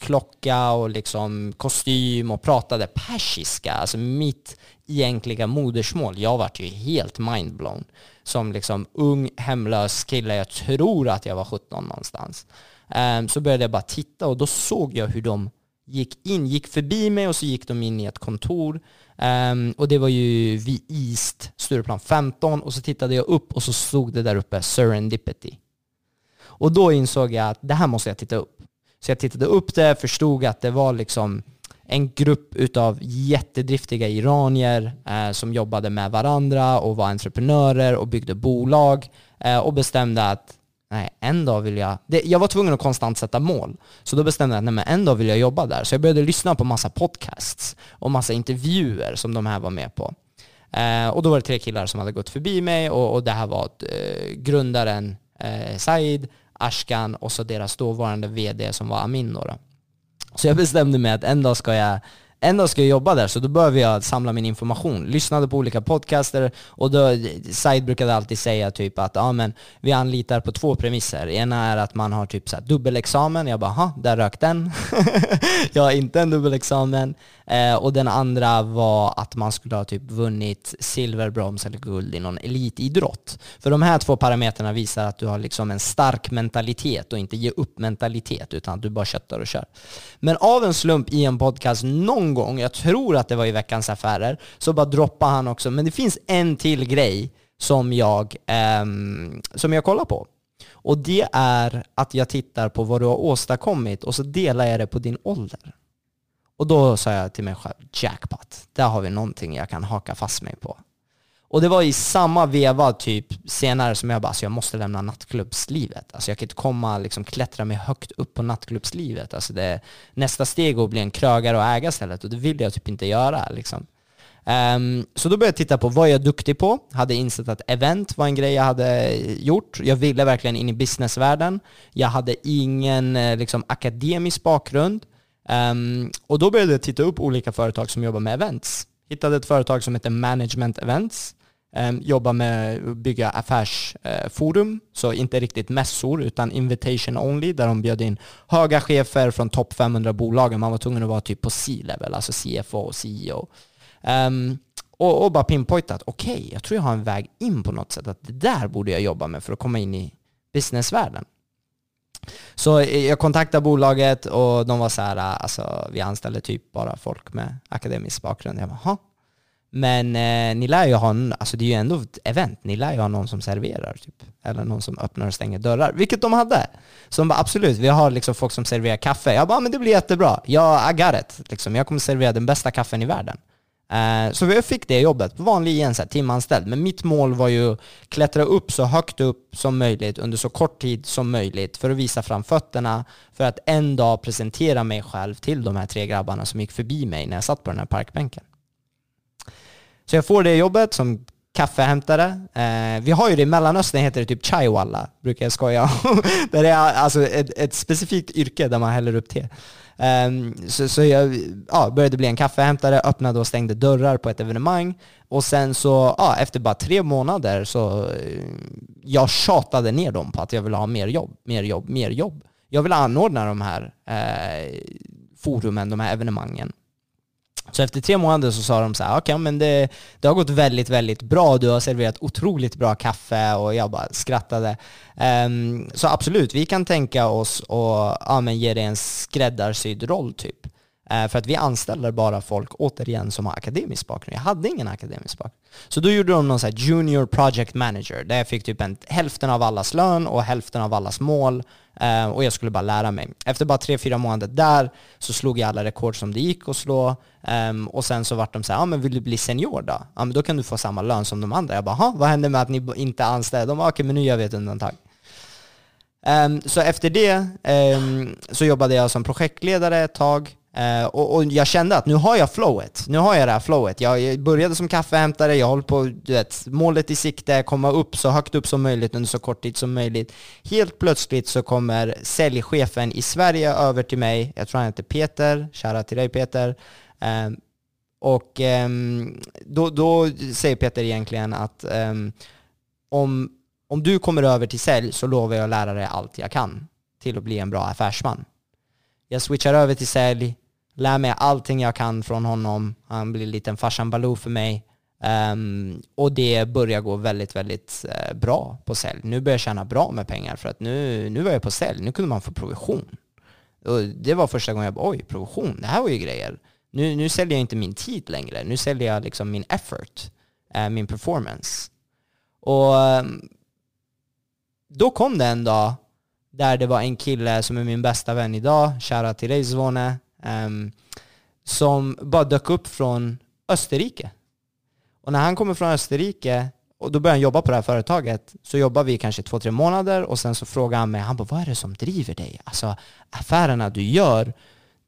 klocka och liksom kostym och pratade persiska, alltså mitt egentliga modersmål. Jag vart ju helt mindblown. Som liksom ung hemlös kille, jag tror att jag var 17 någonstans. Um, så började jag bara titta och då såg jag hur de gick in, gick förbi mig och så gick de in i ett kontor. Um, och det var ju vid East, Stureplan 15 och så tittade jag upp och så stod det där uppe Serendipity. Och då insåg jag att det här måste jag titta upp. Så jag tittade upp det, förstod att det var liksom en grupp utav jättedriftiga iranier eh, som jobbade med varandra och var entreprenörer och byggde bolag eh, och bestämde att nej, en dag vill jag... Det, jag var tvungen att konstant sätta mål. Så då bestämde jag att nej, men en dag vill jag jobba där. Så jag började lyssna på massa podcasts och massa intervjuer som de här var med på. Eh, och då var det tre killar som hade gått förbi mig och, och det här var eh, grundaren eh, Said, Ashkan och så deras dåvarande vd som var Amin då. Så jag bestämde mig att en dag ska jag en dag ska jag jobba där, så då behöver jag samla min information. Lyssnade på olika podcaster och då, Said brukade alltid säga typ att ja, men vi anlitar på två premisser. Ena är att man har typ så här dubbelexamen, jag bara ha, där rök den. [laughs] jag har inte en dubbelexamen. Eh, och den andra var att man skulle ha typ vunnit silver, brons eller guld i någon elitidrott. För de här två parametrarna visar att du har liksom en stark mentalitet och inte ge upp mentalitet utan att du bara köttar och kör. Men av en slump i en podcast någon gång, jag tror att det var i Veckans Affärer, så bara droppade han också, men det finns en till grej som jag, eh, som jag kollar på. Och det är att jag tittar på vad du har åstadkommit och så delar jag det på din ålder. Och då sa jag till mig själv, jackpot, där har vi någonting jag kan haka fast mig på. Och det var i samma veva typ senare som jag bara, alltså jag måste lämna nattklubbslivet. Alltså jag kan inte komma liksom klättra mig högt upp på nattklubbslivet. Alltså det, nästa steg är att bli en krögare och äga stället och det vill jag typ inte göra. Liksom. Um, så då började jag titta på vad jag är duktig på. Hade insett att event var en grej jag hade gjort. Jag ville verkligen in i businessvärlden. Jag hade ingen eh, liksom, akademisk bakgrund. Um, och då började jag titta upp olika företag som jobbar med events. Hittade ett företag som heter Management Events. Ehm, Jobbar med att bygga affärsforum, så inte riktigt mässor utan invitation only, där de bjöd in höga chefer från topp 500 bolagen. Man var tvungen att vara typ på C-level, alltså CFO och CEO. Um, ehm, och, och, bara pinpointat, okej, okay, jag tror jag har en väg in på något sätt, att det där borde jag jobba med för att komma in i businessvärlden. Så eh, jag kontaktade bolaget och de var så här, alltså vi anställer typ bara folk med akademisk bakgrund. Jag bara, men eh, ni lär ju ha, alltså det är ju ändå ett event, ni lär ju ha någon som serverar typ. Eller någon som öppnar och stänger dörrar, vilket de hade. Så de bara absolut, vi har liksom folk som serverar kaffe. Jag bara, ah, men det blir jättebra. Jag, I got it. Liksom. Jag kommer servera den bästa kaffen i världen. Eh, så jag fick det jobbet, Vanligen så här, timanställd. Men mitt mål var ju att klättra upp så högt upp som möjligt under så kort tid som möjligt för att visa fram fötterna för att en dag presentera mig själv till de här tre grabbarna som gick förbi mig när jag satt på den här parkbänken. Så jag får det jobbet som kaffehämtare. Eh, vi har ju det i Mellanöstern, heter det typ chaiwalla, brukar jag skoja [laughs] Det är alltså ett, ett specifikt yrke där man häller upp te. Um, så, så jag ja, började bli en kaffehämtare, öppnade och stängde dörrar på ett evenemang. Och sen så, ja, efter bara tre månader så eh, jag tjatade ner dem på att jag ville ha mer jobb, mer jobb, mer jobb. Jag ville anordna de här eh, forumen, de här evenemangen. Så efter tre månader så sa de så här, okej okay, men det, det har gått väldigt, väldigt bra. Du har serverat otroligt bra kaffe och jag bara skrattade. Um, så absolut, vi kan tänka oss att ja, men ge dig en skräddarsydd roll typ. Eh, för att vi anställer bara folk, återigen, som har akademisk bakgrund. Jag hade ingen akademisk bakgrund. Så då gjorde de någon så junior project manager, där jag fick typ en, hälften av allas lön och hälften av allas mål. Eh, och jag skulle bara lära mig. Efter bara tre, fyra månader där så slog jag alla rekord som det gick att slå. Eh, och sen så vart de så här, ja men vill du bli senior då? Ja men då kan du få samma lön som de andra. Jag bara, vad händer med att ni inte anställer? De bara, okej men nu gör vi ett undantag. Um, så efter det um, så jobbade jag som projektledare ett tag. Uh, och, och jag kände att nu har jag flowet. Nu har jag det här flowet. Jag, jag började som kaffehämtare, jag håller på, du vet, målet i sikte, komma upp så högt upp som möjligt under så kort tid som möjligt. Helt plötsligt så kommer säljchefen i Sverige över till mig, jag tror han heter Peter, kära till dig Peter. Uh, och um, då, då säger Peter egentligen att um, om, om du kommer över till sälj så lovar jag att lära dig allt jag kan till att bli en bra affärsman. Jag switchar över till sälj, lär mig allting jag kan från honom. Han blir lite liten farsan Baloo för mig. Um, och det börjar gå väldigt, väldigt uh, bra på sälj. Nu börjar jag tjäna bra med pengar för att nu, nu var jag på sälj. Nu kunde man få provision. Och det var första gången jag bara, oj, provision, det här var ju grejer. Nu, nu säljer jag inte min tid längre. Nu säljer jag liksom min effort, uh, min performance. Och um, då kom det en dag där det var en kille som är min bästa vän idag, kära till dig Zvone, um, som bara dök upp från Österrike. Och när han kommer från Österrike och då börjar han jobba på det här företaget, så jobbar vi kanske två, tre månader och sen så frågar han mig, han bara vad är det som driver dig? Alltså affärerna du gör,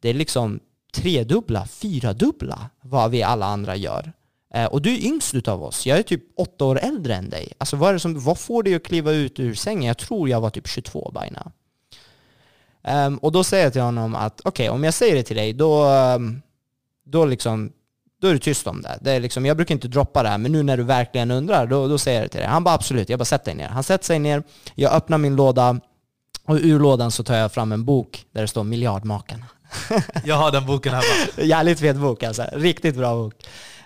det är liksom tredubbla, fyradubbla vad vi alla andra gör. Eh, och du är yngst utav oss. Jag är typ åtta år äldre än dig. Alltså vad, är det som, vad får dig att kliva ut ur sängen? Jag tror jag var typ 22 by now. Um, och då säger jag till honom att okej, okay, om jag säger det till dig, då, um, då, liksom, då är du tyst om det. det är liksom, jag brukar inte droppa det här, men nu när du verkligen undrar, då, då säger jag det till dig. Han bara absolut, jag bara sätter dig ner. Han sätter sig ner, jag öppnar min låda och ur lådan så tar jag fram en bok där det står Miljardmakarna. jag har den boken hemma. [laughs] Jävligt fet bok alltså, riktigt bra bok.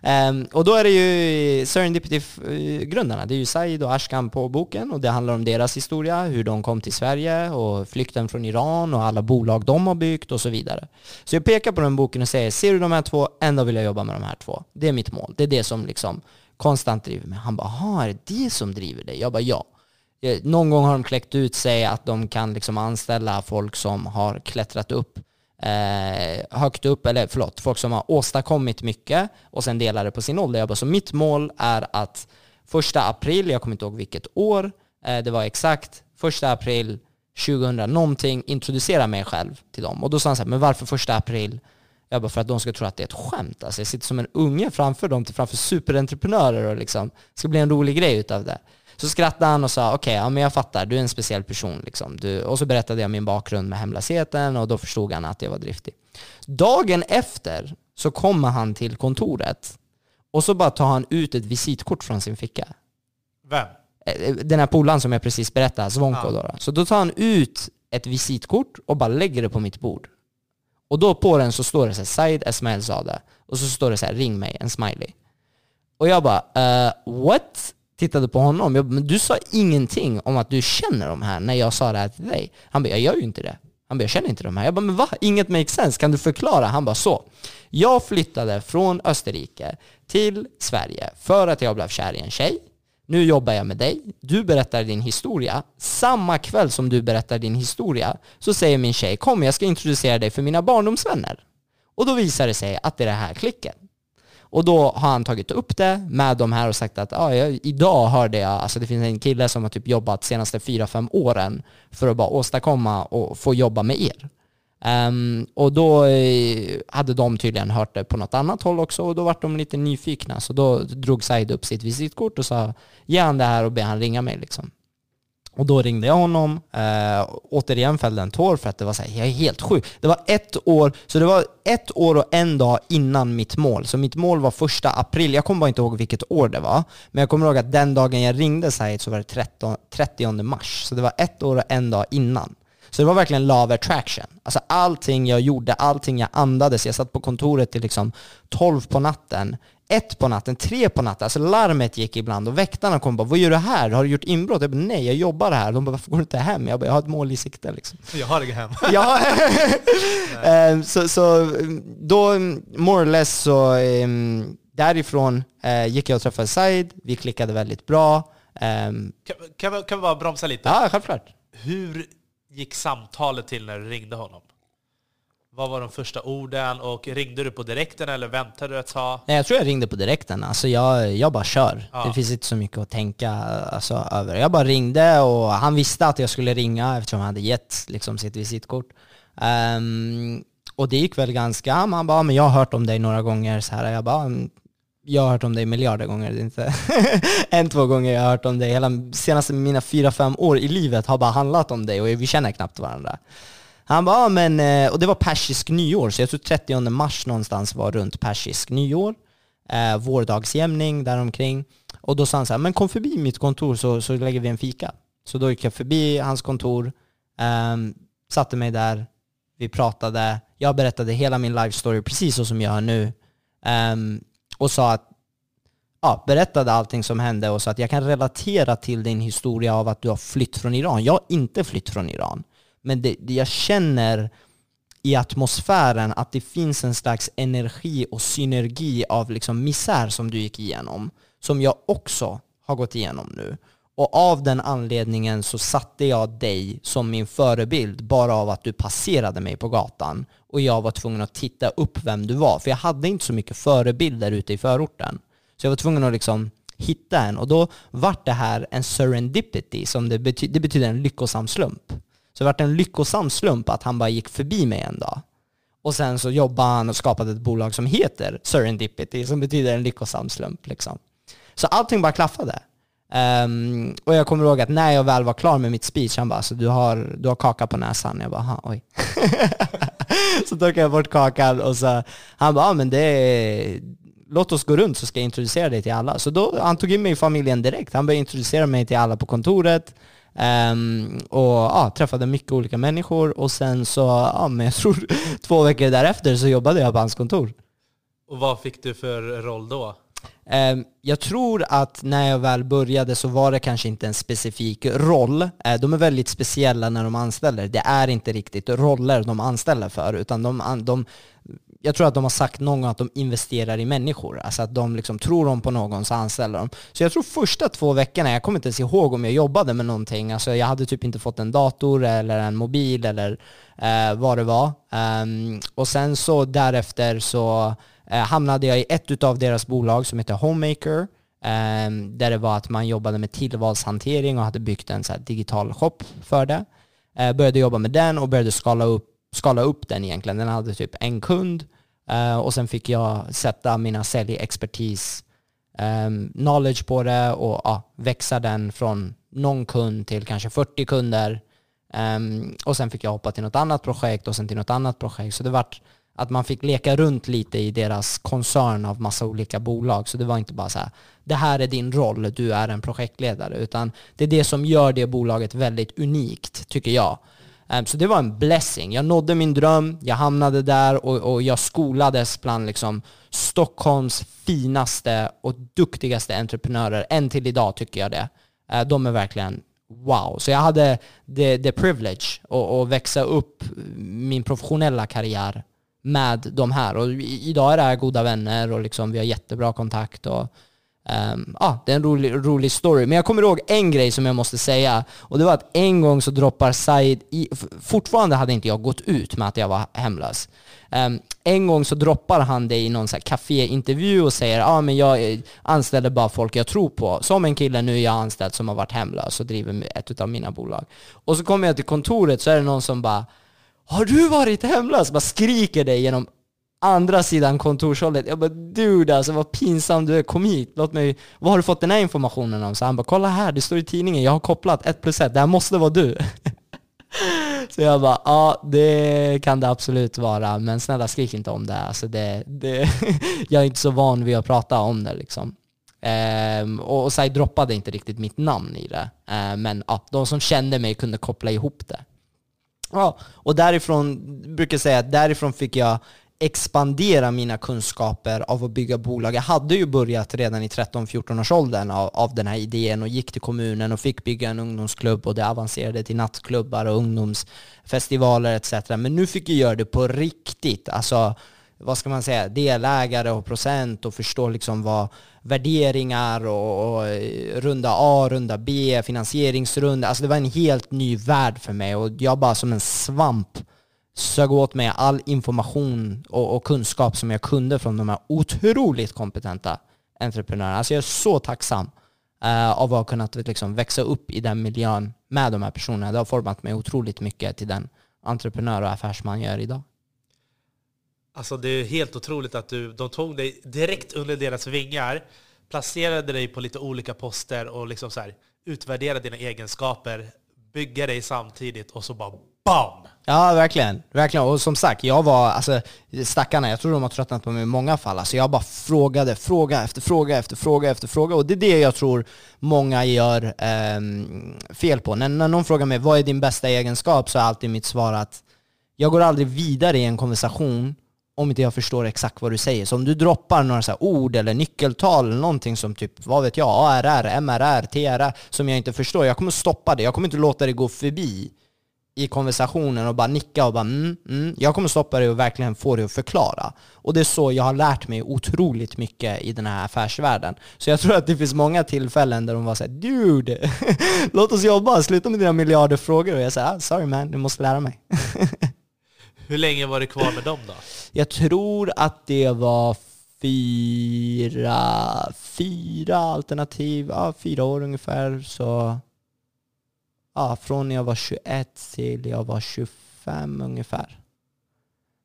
Um, och då är det ju Serendipity-grundarna, eh, det är ju Said och Ashkan på boken och det handlar om deras historia, hur de kom till Sverige och flykten från Iran och alla bolag de har byggt och så vidare. Så jag pekar på den boken och säger, ser du de här två, ändå vill jag jobba med de här två. Det är mitt mål, det är det som liksom konstant driver mig. Han bara, jaha, är det det som driver dig? Jag bara, ja. Eh, någon gång har de kläckt ut sig att de kan liksom anställa folk som har klättrat upp eh, högt upp, eller förlåt, folk som har åstadkommit mycket och sen delar det på sin ålder. Jag bara, så mitt mål är att första april, jag kommer inte ihåg vilket år, eh, det var exakt första april 2000 någonting, introducera mig själv till dem. Och då sa han så här, men varför första april? Jag bara, för att de ska tro att det är ett skämt. Alltså jag sitter som en unge framför dem, framför superentreprenörer och liksom, det ska bli en rolig grej utav det. Så skrattade han och sa okej, okay, ja, men jag fattar, du är en speciell person. Liksom. Du, och så berättade jag min bakgrund med hemlösheten och då förstod han att jag var driftig. Dagen efter så kommer han till kontoret och så bara tar han ut ett visitkort från sin ficka. Vem? Eh, den här polaren som jag precis berättade, Zvonko. Ja. Då, Så då tar han ut ett visitkort och bara lägger det på mitt bord. Och då på den så står det så här, Said Esmail Zade. Och så står det så här, ring mig, en smiley. Och jag bara, uh, what? Tittade på honom. Jag, men du sa ingenting om att du känner de här när jag sa det här till dig. Han bara, jag gör ju inte det. Han bara, jag känner inte de här. Jag bara, men va? Inget makes sense. Kan du förklara? Han bara, så. Jag flyttade från Österrike till Sverige för att jag blev kär i en tjej. Nu jobbar jag med dig. Du berättar din historia. Samma kväll som du berättar din historia så säger min tjej, kom jag ska introducera dig för mina barndomsvänner. Och då visar det sig att det är det här klicket. Och då har han tagit upp det med de här och sagt att ah, jag, idag hörde jag, alltså det finns en kille som har typ jobbat senaste 4-5 åren för att bara åstadkomma och få jobba med er. Um, och då eh, hade de tydligen hört det på något annat håll också och då var de lite nyfikna. Så då drog Said upp sitt visitkort och sa ge han det här och be han ringa mig liksom. Och då ringde jag honom, eh, återigen fällde en tår för att det var så här, jag är helt sjuk. Det var ett år, så det var ett år och en dag innan mitt mål. Så mitt mål var första april, jag kommer bara inte ihåg vilket år det var. Men jag kommer ihåg att den dagen jag ringde Said så var det 13, 30 mars. Så det var ett år och en dag innan. Så det var verkligen love attraction. Alltså allting jag gjorde, allting jag andades. Jag satt på kontoret till liksom 12 på natten ett på natten, tre på natten. Alltså larmet gick ibland och väktarna kom och bara ”Vad gör du här? Har du gjort inbrott?” Jag bara ”Nej, jag jobbar här”. De bara ”Varför går du inte hem?” Jag bara ”Jag har ett mål i sikte”. Liksom. Jag har inget hem. ja. [laughs] [laughs] Ehm, så, så då, more or less, så um, därifrån uh, gick jag och träffade Said. Vi klickade väldigt bra. Um, kan, kan, vi, kan vi bara bromsa lite? Ja, självklart. Hur gick samtalet till när du ringde honom? Vad var de första orden och ringde du på direkten eller väntade du ett tag? Nej, jag tror jag ringde på direkten. Alltså jag, jag bara kör. Ja. Det finns inte så mycket att tänka alltså, över. Jag bara ringde och han visste att jag skulle ringa eftersom han hade gett liksom, sitt visitkort. Ehm, och det gick väl ganska, han bara, men jag har hört om dig några gånger. Så här. Jag bara, "Mm, jag har hört om dig miljarder gånger, det är inte [laughs] en, två gånger jag har hört om dig. Hela senaste mina fyra, fem år i livet har bara handlat om dig och vi känner knappt varandra. Han bara, "Ja, men, eh, och det var persisk nyår, så jag tror 30 mars någonstans var runt persisk nyår. Eh, vårdagsjämning däromkring. Och då sa han så här, men kom förbi mitt kontor så, så lägger vi en fika. Så då gick jag förbi hans kontor, eh, satte mig där, vi pratade, jag berättade hela min life story precis så som jag gör nu. Eh, och sa att, ja, berättade allting som hände och sa att jag kan relatera till din historia av att du har flytt från Iran. Jag har inte flytt från Iran. Men det, det jag känner i atmosfären att det finns en slags energi och synergi av liksom misär som du gick igenom, som jag också har gått igenom nu. Och av den anledningen så satte jag dig som min förebild bara av att du passerade mig på gatan och jag var tvungen att titta upp vem du var. För jag hade inte så mycket förebilder ute i förorten. Så jag var tvungen att liksom hitta en och då vart det här en serendipity som det, bety- det betyder en lyckosam slump. Så det vart en lyckosam slump att han bara gick förbi mig en dag. Och sen så jobbade han och skapade ett bolag som heter Serendipity, som betyder en lyckosam slump. Liksom. Så allting bara klaffade. Um, och jag kommer ihåg att när jag väl var klar med mitt speech, han bara alltså, du, har, du har kaka på näsan. Jag bara, oj. [laughs] så torkade jag bort kakan och så, han bara, ah, men det är, låt oss gå runt så ska jag introducera dig till alla. Så då, han tog in mig i familjen direkt. Han började introducera mig till alla på kontoret. Ehm, och ja, träffade mycket olika människor och sen så, ja, men jag tror [laughs] två veckor därefter så jobbade jag på hans kontor. Och vad fick du för roll då? Ehm, Jag tror att när jag väl började så var det kanske inte en specifik roll. Eh, De är väldigt speciella när de anställer. Det är inte riktigt roller de anställer för, utan de, de jag tror att de har sagt någon gång att de investerar i människor. Alltså att de liksom tror om på någon så anställer de. Så jag tror första två veckorna, jag kommer inte ens ihåg om jag jobbade med någonting. Alltså jag hade typ inte fått en dator eller en mobil eller eh, vad det var. Um, och sen så därefter så eh, hamnade jag i ett av deras bolag som heter Homemaker. Um, där det var att man jobbade med tillvalshantering och hade byggt en så här digital shop för det. Uh, började jobba med den och började skala upp, skala upp den egentligen. Den hade typ en kund eh, och sen fick jag sätta mina säljexpertis ehm, knowledge på det och ja, växa den från någon kund till kanske 40 kunder. Ehm, och sen fick jag hoppa till något annat projekt och sen till något annat projekt. Så det vart att man fick leka runt lite i deras koncern av massa olika bolag. Så det var inte bara så här, det här är din roll, du är en projektledare. Utan det är det som gör det bolaget väldigt unikt, tycker jag. Um, Så det var en blessing. Jag nådde min dröm, jag hamnade där och, och jag skolades bland liksom Stockholms finaste och duktigaste entreprenörer. Än till idag tycker jag det. Uh, De är verkligen wow. Så jag hade the, the privilege att, att växa upp min professionella karriär med de här. Och idag är det här goda vänner och liksom vi har jättebra kontakt. Och, Um, ah, det är en rolig, rolig story. Men jag kommer ihåg en grej som jag måste säga. Och det var att en gång så droppar Said i, fortfarande hade inte jag gått ut med att jag var hemlös. Um, en gång så droppar han det i någon så här kaféintervju och säger ah, men jag eh, anställer bara folk jag tror på. Som en kille nu jag anställd som har varit hemlös och driver ett av mina bolag. Och så kommer jag till kontoret så är det någon som bara har du varit hemlös? Bara skriker det genom andra sidan kontorshållet. Jag bara dude alltså vad pinsam du är, kom hit, låt mig, vad har du fått den här informationen om? Så han bara kolla här, det står i tidningen, jag har kopplat ett plus ett, det här måste vara du. [laughs] Så jag bara, ja det kan det absolut vara, men snälla skrik inte om det. Alltså det, det [laughs] jag är inte så van vid att prata om det liksom. Um, och och Said droppade inte riktigt mitt namn i det. uh, men uh, de som kände mig kunde koppla ihop det. Ja, och därifrån, brukar jag säga att därifrån fick jag expandera mina kunskaper av att bygga bolag. Jag hade ju börjat redan i 13-14 års åldern av, av den här idén och gick till kommunen och fick bygga en ungdomsklubb och det avancerade till nattklubbar och ungdomsfestivaler etc. Men nu fick jag göra det på riktigt. Alltså, vad ska man säga, delägare och procent och förstå liksom vad värderingar och, och eh, runda A, runda B, finansieringsrunda. Alltså det var en helt ny värld för mig och jag bara som en svamp sög åt mig all information och, och kunskap som jag kunde från de här otroligt kompetenta entreprenörerna. Alltså jag är så tacksam uh, av att ha kunnat liksom växa upp i den miljön med de här personerna. Det har format mig otroligt mycket till den entreprenör och affärsman jag är idag. Alltså det är helt otroligt att du, de tog dig direkt under deras vingar, placerade dig på lite olika poster och liksom så här, utvärderade dina egenskaper, bygga dig samtidigt och så bara BAM! Ja, verkligen. verkligen. Och som sagt, jag var, alltså stackarna, jag tror de har tröttnat på mig i många fall. Alltså jag bara frågade, fråga efter fråga efter fråga efter fråga. Och det är det jag tror många gör eh, fel på. När, när någon frågar mig, vad är din bästa egenskap? Så är alltid mitt svar att jag går aldrig vidare i en konversation om inte jag förstår exakt vad du säger. Så om du droppar några så ord eller nyckeltal eller någonting som typ, vad vet jag, ARR, MRR, TRR som jag inte förstår, jag kommer stoppa det. Jag kommer inte låta det gå förbi i konversationen och bara nicka och bara mm, mm. Jag kommer stoppa dig och verkligen få dig att förklara. Och det är så jag har lärt mig otroligt mycket i den här affärsvärlden. Så jag tror att det finns många tillfällen där de var såhär Dude, [laughs] låt oss jobba, sluta med dina miljarder frågor. Och jag säger ah, sorry man, du måste lära mig. [laughs] Hur länge var du kvar med dem då? Jag tror att det var fyra, fyra alternativ, ja, fyra år ungefär. Så ja, från när jag var 21 till jag var 25 ungefär.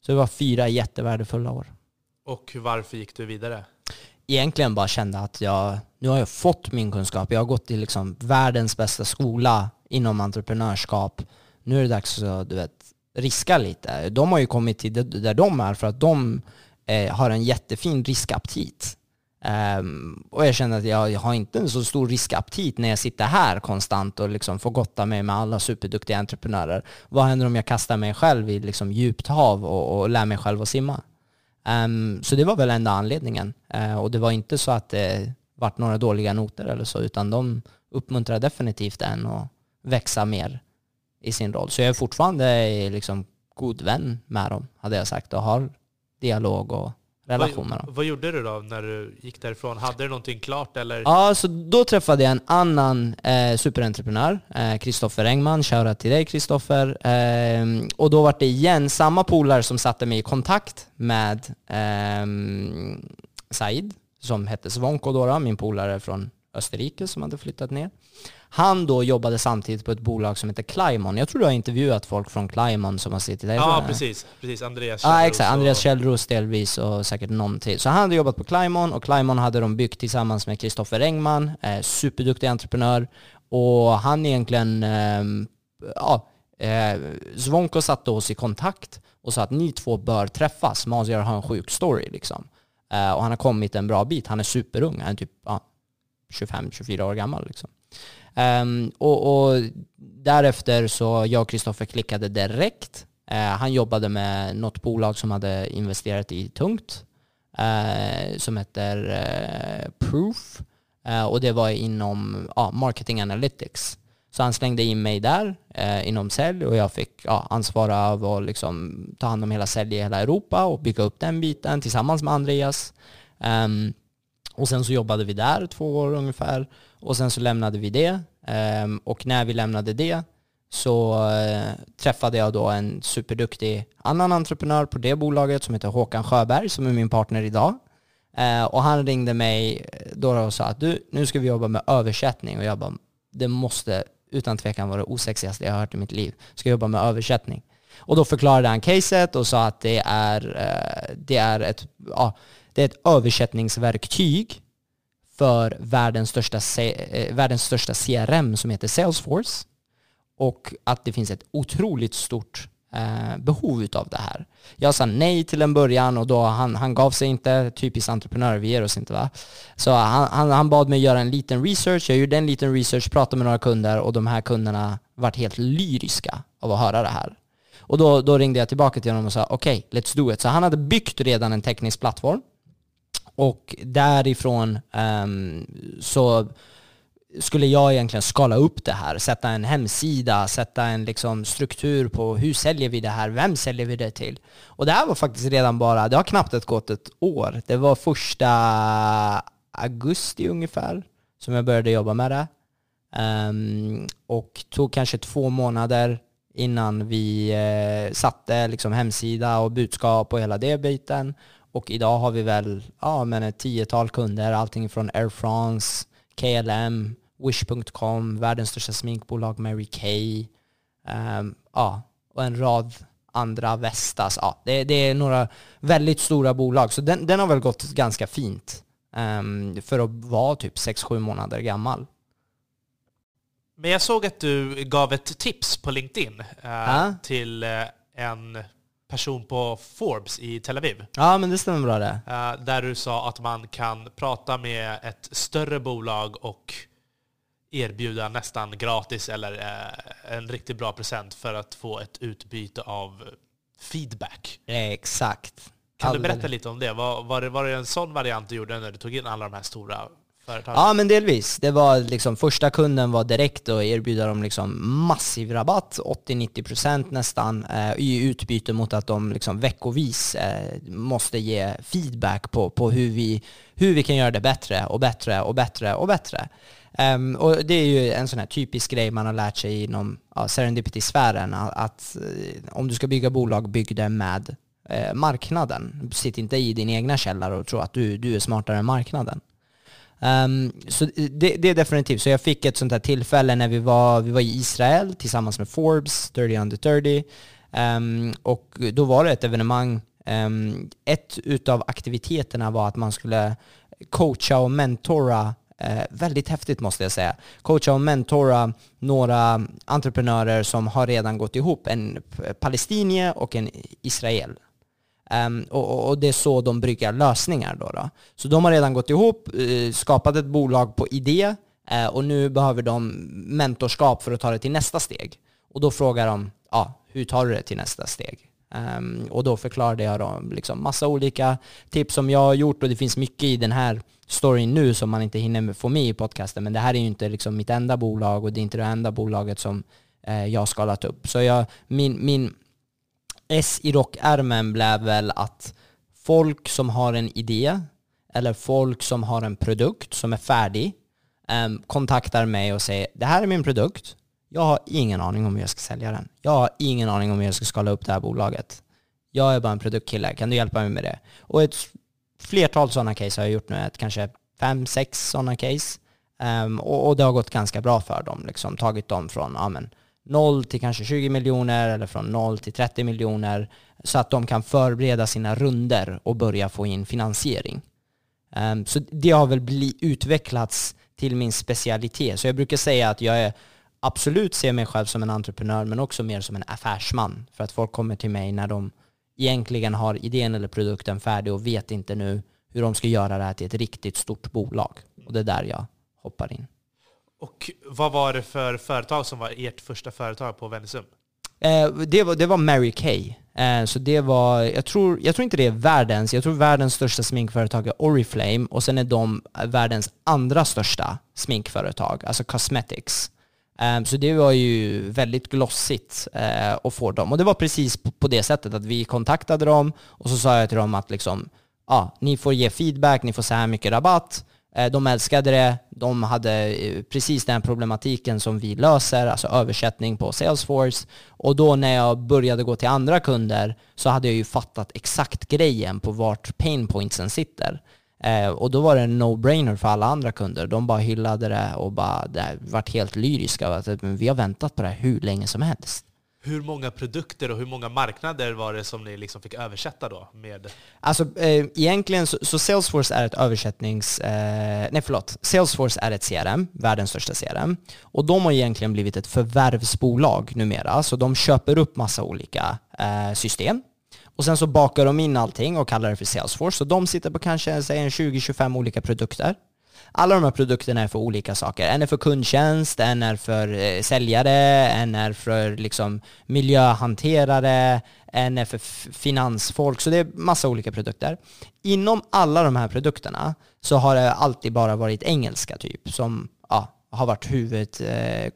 Så det var fyra jättevärdefulla år. Och varför gick du vidare? Egentligen bara kände att jag, nu har jag fått min kunskap. Jag har gått till liksom världens bästa skola inom entreprenörskap. Nu är det dags att du vet, riska lite. De har ju kommit till där de är för att de eh, har en jättefin riskaptit. Um, och jag känner att jag, jag, har inte en så stor riskaptit när jag sitter här konstant och liksom får gotta mig med alla superduktiga entreprenörer. Vad händer om jag kastar mig själv i liksom djupt hav och, och lär mig själv att simma? Um, så det var väl enda anledningen. Uh, och det var inte så att det vart några dåliga noter eller så, utan de uppmuntrar definitivt en att växa mer i sin roll. Så jag är fortfarande liksom god vän med dem, hade jag sagt, och har dialog och relation med dem. Vad gjorde du då när du gick därifrån? Hade du någonting klart eller? Ja, så då träffade jag en annan eh, superentreprenör, Kristoffer eh, Engman. Shoutout till dig Kristoffer. Eh, och då var det igen samma polare som satte mig i kontakt med eh, Said, som hette Svonko då, min polare från Österrike som hade flyttat ner. Han då jobbade samtidigt på ett bolag som heter Climon. Jag tror du har intervjuat folk från Climon som har suttit där. Ja, precis. precis. Andreas Källros. Ja, exakt. Andreas Källros delvis och säkert någon till. Så han hade jobbat på Climon och Climon hade de byggt tillsammans med Kristoffer Engman, eh, superduktig entreprenör. Och han egentligen, eh, ja, eh, Zvonko satte oss i kontakt och sa att ni två bör träffas. Maziar har en sjuk story liksom. Eh, och han har kommit en bra bit. Han är superung. Han är typ ja, 25-24 år gammal liksom. Um, och, och, därefter så jag och Kristoffer klickade direkt. Uh, han jobbade med något bolag som hade investerat i tungt uh, som heter uh, Proof. och det var inom marketing analytics. Så han slängde in mig där inom sälj och jag fick ansvara av att liksom, ta hand om hela sälj i hela Europa och bygga upp den biten tillsammans med Andreas. Um, och sen så jobbade vi där två år ungefär och sen så lämnade vi det. Ehm, och när vi lämnade det så eh, träffade jag då en superduktig annan entreprenör på det bolaget som heter Håkan Sjöberg som är min partner idag. Ehm, och han ringde mig eh, då och sa att du, nu ska vi jobba med översättning och jag bara, det måste utan tvekan vara det osexigaste jag har hört i mitt liv. Ska jobba med översättning. Och då förklarade han caset och sa att det är, eh, det är, ett, ja, det är ett översättningsverktyg för världens största, eh, världens största CRM som heter Salesforce och att det finns ett otroligt stort eh, behov av det här. Jag sa nej till en början och då han, han gav sig inte, typiskt entreprenör, vi ger oss inte va. Så han, han, han, bad mig göra en liten research, jag gjorde en liten research, pratade med några kunder och de här kunderna vart helt lyriska av att höra det här. Och då, då ringde jag tillbaka till honom och sa okej, okay, let's do it. Så han hade byggt redan en teknisk plattform och därifrån um, så skulle jag egentligen skala upp det här, sätta en hemsida, sätta en liksom struktur på hur säljer vi det här, vem säljer vi det till? Och det här var faktiskt redan bara, det har knappt gått ett år. Det var första augusti ungefär som jag började jobba med det. Um, och tog kanske två månader innan vi eh, satte liksom hemsida och budskap och hela det biten. Och idag har vi väl ja, men ett tiotal kunder, allting från Air France, KLM, Wish.com, världens största sminkbolag Mary Kay, um, ja, och en rad andra Vestas. Ja, det, det, är några väldigt stora bolag, så den, den har väl gått ganska fint um, för att vara typ 6-7 månader gammal. Men jag såg att du gav ett tips på LinkedIn ah. till eh, en person på Forbes i Tel Aviv. Ja, men det stämmer bra det. Eh, där du sa att man kan prata med ett större bolag och erbjuda nästan gratis eller eh, en riktigt bra present för att få ett utbyte av feedback. Exakt. Kan du berätta lite om det? Var, var, det? var det en sån variant du gjorde när du tog in alla de här stora företagen? Ja, men delvis. Det var liksom, första kunden var direkt och erbjuda dem liksom massiv rabatt, 80-90% nästan, eh, i utbyte mot att de liksom veckovis eh, måste ge feedback på, på hur, vi, hur vi kan göra det bättre och bättre och bättre och bättre. Um, och det är ju en sån här typisk grej man har lärt sig inom ja, serendipity-sfären, att, att om du ska bygga bolag, bygg det med eh, marknaden. Sitt inte i din egna källare och tro att du, du är smartare än marknaden. Um, så det, det, är definitivt. Så jag fick ett sånt här tillfälle när vi var, vi var i Israel tillsammans med Forbes, 30 under 30. Um, ehm, och då var det ett evenemang. Um, ett utav aktiviteterna var att man skulle coacha och mentora Eh, väldigt häftigt måste jag säga. Coacha och mentora några entreprenörer som har redan gått ihop, en palestinier och en israel. Um, och, och, det är så de bryggar lösningar. Då, då. Så de har redan gått ihop, eh, skapat ett bolag på idé uh, eh, och nu behöver de mentorskap för att ta det till nästa steg. Och då frågar de, ja, hur tar du det till nästa steg? Um, och då förklarade jag dem liksom massa olika tips som jag har gjort och det finns mycket i den här storyn nu som man inte hinner få med i podcasten. Men det här är ju inte liksom mitt enda bolag och det är inte det enda bolaget som eh, jag har skalat upp. Så jag, min, min S i rockärmen blev väl att folk som har en idé eller folk som har en produkt som är färdig um, kontaktar mig och säger det här är min produkt, jag har ingen aning om hur jag ska sälja den. Jag har ingen aning om hur jag ska skala upp det här bolaget. Jag är bara en produktkille, kan du hjälpa mig med det? Och ett flertal sådana case har jag gjort nu, ett kanske fem, sex sådana case. Um, och, och, det har gått ganska bra för dem, liksom tagit dem från ja, men, 0 till kanske 20 miljoner eller från 0 till 30 miljoner så att de kan förbereda sina runder och börja få in finansiering. Um, så det har väl utvecklats till min specialitet. Så jag brukar säga att jag är absolut ser mig själv som en entreprenör men också mer som en affärsman. För att folk kommer till mig när de egentligen har idén eller produkten färdig och vet inte nu hur de ska göra det här till ett riktigt stort bolag. Och det är där jag hoppar in. Och vad var det för företag som var ert första företag på Venisum? Eh, det, var, det var Mary Kay. Eh, så det var, jag tror, jag tror inte det är världens, jag tror världens största sminkföretag är Oriflame och sen är de eh, världens andra största sminkföretag, alltså cosmetics. Eh, så det var ju väldigt glossigt eh, att få dem. Och det var precis på det sättet att vi kontaktade dem och så sa jag till dem att liksom, ja, ni får ge feedback, ni får så här mycket rabatt. Eh, de älskade det, de hade eh, precis den problematiken som vi löser, alltså översättning på Salesforce. Och då när jag började gå till andra kunder så hade jag ju fattat exakt grejen på vart painpointsen sitter. Eh, och då var det en no-brainer för alla andra kunder. De bara hyllade det och bara det vart helt lyriska. Vi har väntat på det här hur länge som helst. Hur många produkter och hur många marknader var det som ni liksom fick översätta då? Med? Alltså eh, egentligen så, så, Salesforce är ett översättnings... Eh, nej förlåt. Salesforce är ett CRM, världens största CRM. Och de har egentligen blivit ett förvärvsbolag numera. Så de köper upp massa olika eh, system och sen så bakar de in allting och kallar det för Salesforce. Så de sitter på kanske 20-25 olika produkter. Alla de här produkterna är för olika saker. En är för kundtjänst, en är för eh, säljare, en är för liksom, miljöhanterare, en är för finansfolk. Så det är massa olika produkter. Inom alla de här produkterna så har det alltid bara varit engelska typ som ja, har varit huvud, eh,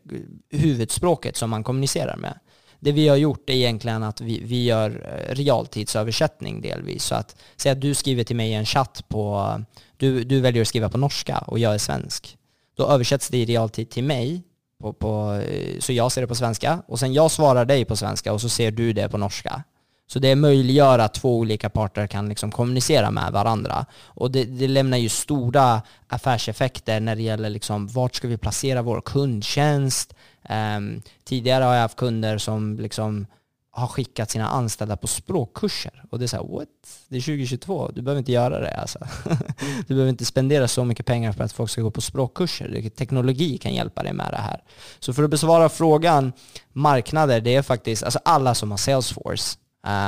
huvudspråket som man kommunicerar med det vi har gjort är egentligen att vi, vi gör eh, realtidsöversättning delvis. Så att säg att du skriver till mig i en chatt på, du, du väljer att skriva på norska och jag är svensk. Då översätts det i realtid till mig på, på, eh, så jag ser det på svenska och sen jag svarar dig på svenska och så ser du det på norska. Så det möjliggör att två olika parter kan liksom kommunicera med varandra. Och det, det lämnar ju stora affärseffekter när det gäller liksom vart ska vi placera vår kundtjänst. Um, tidigare har jag haft kunder som liksom har skickat sina anställda på språkkurser. Och det är så här, what? Det är 2022, du behöver inte göra det alltså. [laughs] Du behöver inte spendera så mycket pengar för att folk ska gå på språkkurser. Teknologi kan hjälpa dig med det här. Så för att besvara frågan, marknader, det är faktiskt alltså alla som har Salesforce.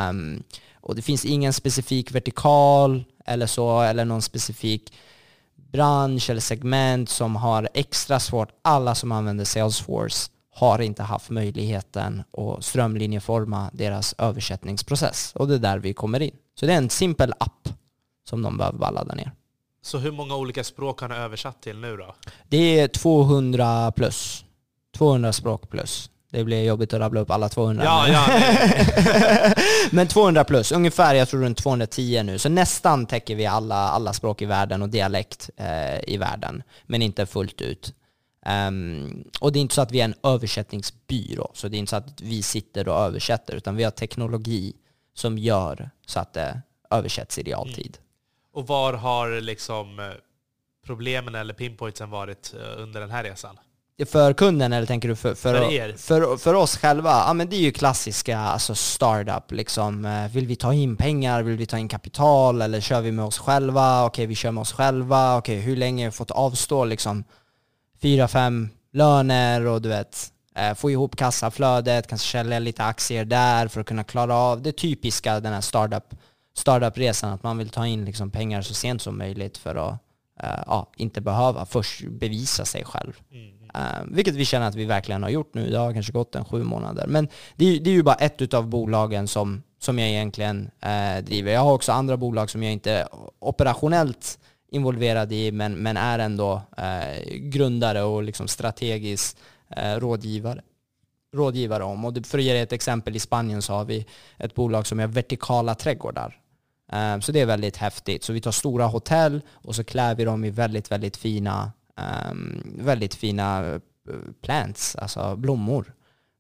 Um, och det finns ingen specifik vertikal eller så, eller någon specifik bransch eller segment som har extra svårt. Alla som använder Salesforce har inte haft möjligheten att strömlinjeforma deras översättningsprocess. Och det är där vi kommer in. Så det är en simpel app som de behöver bara ladda ner. Så hur många olika språk har ni översatt till nu då? Det är 200 plus. 200 språk plus. Det blir jobbigt att rabbla upp alla 200. Ja, [laughs] men. ja, men 200 plus, ungefär jag tror runt 210 nu. Så nästan täcker vi alla, alla språk i världen och dialekt eh, i världen. Men inte fullt ut. Um, och det är inte så att vi är en översättningsbyrå, så det är inte så att vi sitter och översätter, utan vi har teknologi som gör så att det översätts i realtid. Mm. Och var har liksom eh, problemen eller pinpointsen varit eh, under den här resan? För kunden eller tänker du för, för, för, er? för, för oss själva? Ja men det är ju klassiska alltså startup liksom. Eh, vill vi ta in pengar? Vill vi ta in kapital? Eller kör vi med oss själva? Okej, vi kör med oss själva. Okej, hur länge har vi fått avstå liksom fyra, fem löner och du vet, eh, få ihop kassaflödet, kanske sälja lite aktier där för att kunna klara av det typiska den här startup, startup-resan, att man vill ta in liksom pengar så sent som möjligt för att uh, inte behöva först bevisa sig själv. Mm. Uh, vilket vi känner att vi verkligen har gjort nu. Det har kanske gått en sju månader. Men det är, det är ju bara ett av bolagen som, som jag egentligen uh, driver. Jag har också andra bolag som jag inte operationellt involverad i men, men är ändå eh, grundare och liksom strategisk eh, rådgivare, rådgivare om. Och för att ge dig ett exempel, i Spanien så har vi ett bolag som gör vertikala trädgårdar. Eh, så det är väldigt häftigt. Så vi tar stora hotell och så klär vi dem i väldigt, väldigt fina, ehm, väldigt fina eh, plants, alltså blommor.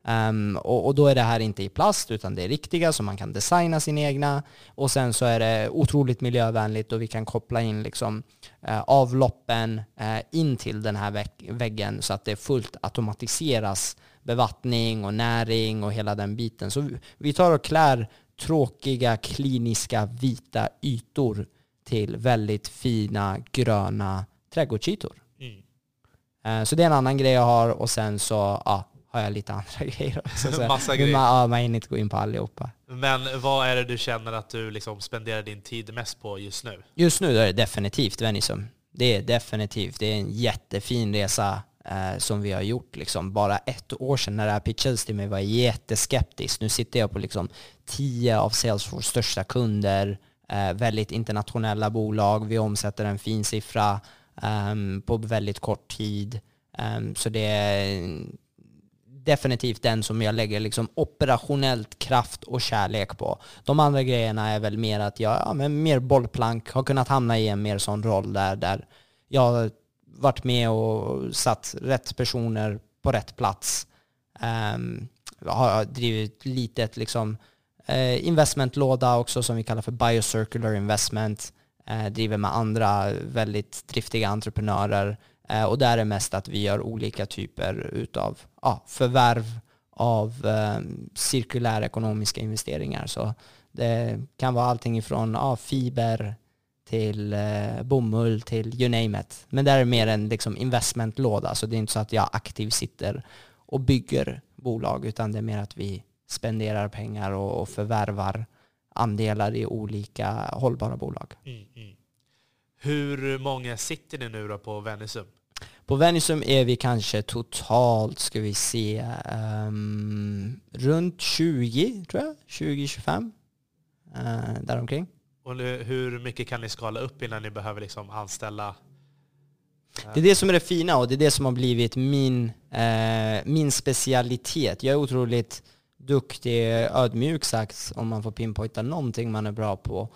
Um, och, och, då är det här inte i plast utan det är riktiga så man kan designa sin egna. Och sen så är det otroligt miljövänligt och vi kan koppla in liksom, uh, avloppen uh, in till den här väg väggen så att det fullt automatiseras bevattning och näring och hela den biten. Så vi tar och klär tråkiga kliniska vita ytor till väldigt fina gröna trädgårdsytor. Mm. Uh, så det är en annan grej jag har och sen så, ja, har jag lite andra [laughs] grejer också. Så Massa grejer. Man, ja, man hinner inte gå in på allihopa. Men vad är det du känner att du liksom spenderar din tid mest på just nu? Just nu är det definitivt Venisum. Det är definitivt. Det är en jättefin resa eh, som vi har gjort. Liksom. Bara ett år sedan när det här pitchades till mig var jag jätteskeptisk. Nu sitter jag på liksom tio av Salesforce största kunder, eh, väldigt internationella bolag. Vi omsätter en fin siffra um, på väldigt kort tid. Um, så det är definitivt den som jag lägger liksom operationellt kraft och kärlek på. De andra grejerna är väl mer att jag, ja, men mer bollplank, har kunnat hamna i en mer sån roll där, där jag har varit med och satt rätt personer på rätt plats. Um, har drivit litet liksom, uh, investmentlåda också som vi kallar för biocircular investment. Uh, driver med andra väldigt driftiga entreprenörer Eh, och där är mest att vi gör olika typer utav ja, förvärv av eh, cirkulära ekonomiska investeringar. Så det kan vara allting ifrån ja, fiber till eh, bomull till you name it. Men det är mer en liksom, investmentlåda, så det är inte så att jag aktivt sitter och bygger bolag, utan det är mer att vi spenderar pengar och, och förvärvar andelar i olika hållbara bolag. Mm, mm. Hur många sitter ni nu då på Venisum? På Venisum är vi kanske totalt, ska vi se, um, runt 20 tror jag. 20-25. Uh, däromkring. Och hur mycket kan ni skala upp innan ni behöver liksom anställa? Det är det som är det fina och det är det som har blivit min, eh, min specialitet. Jag är otroligt duktig, ödmjuk sagt, om man får pinpointa någonting man är bra på.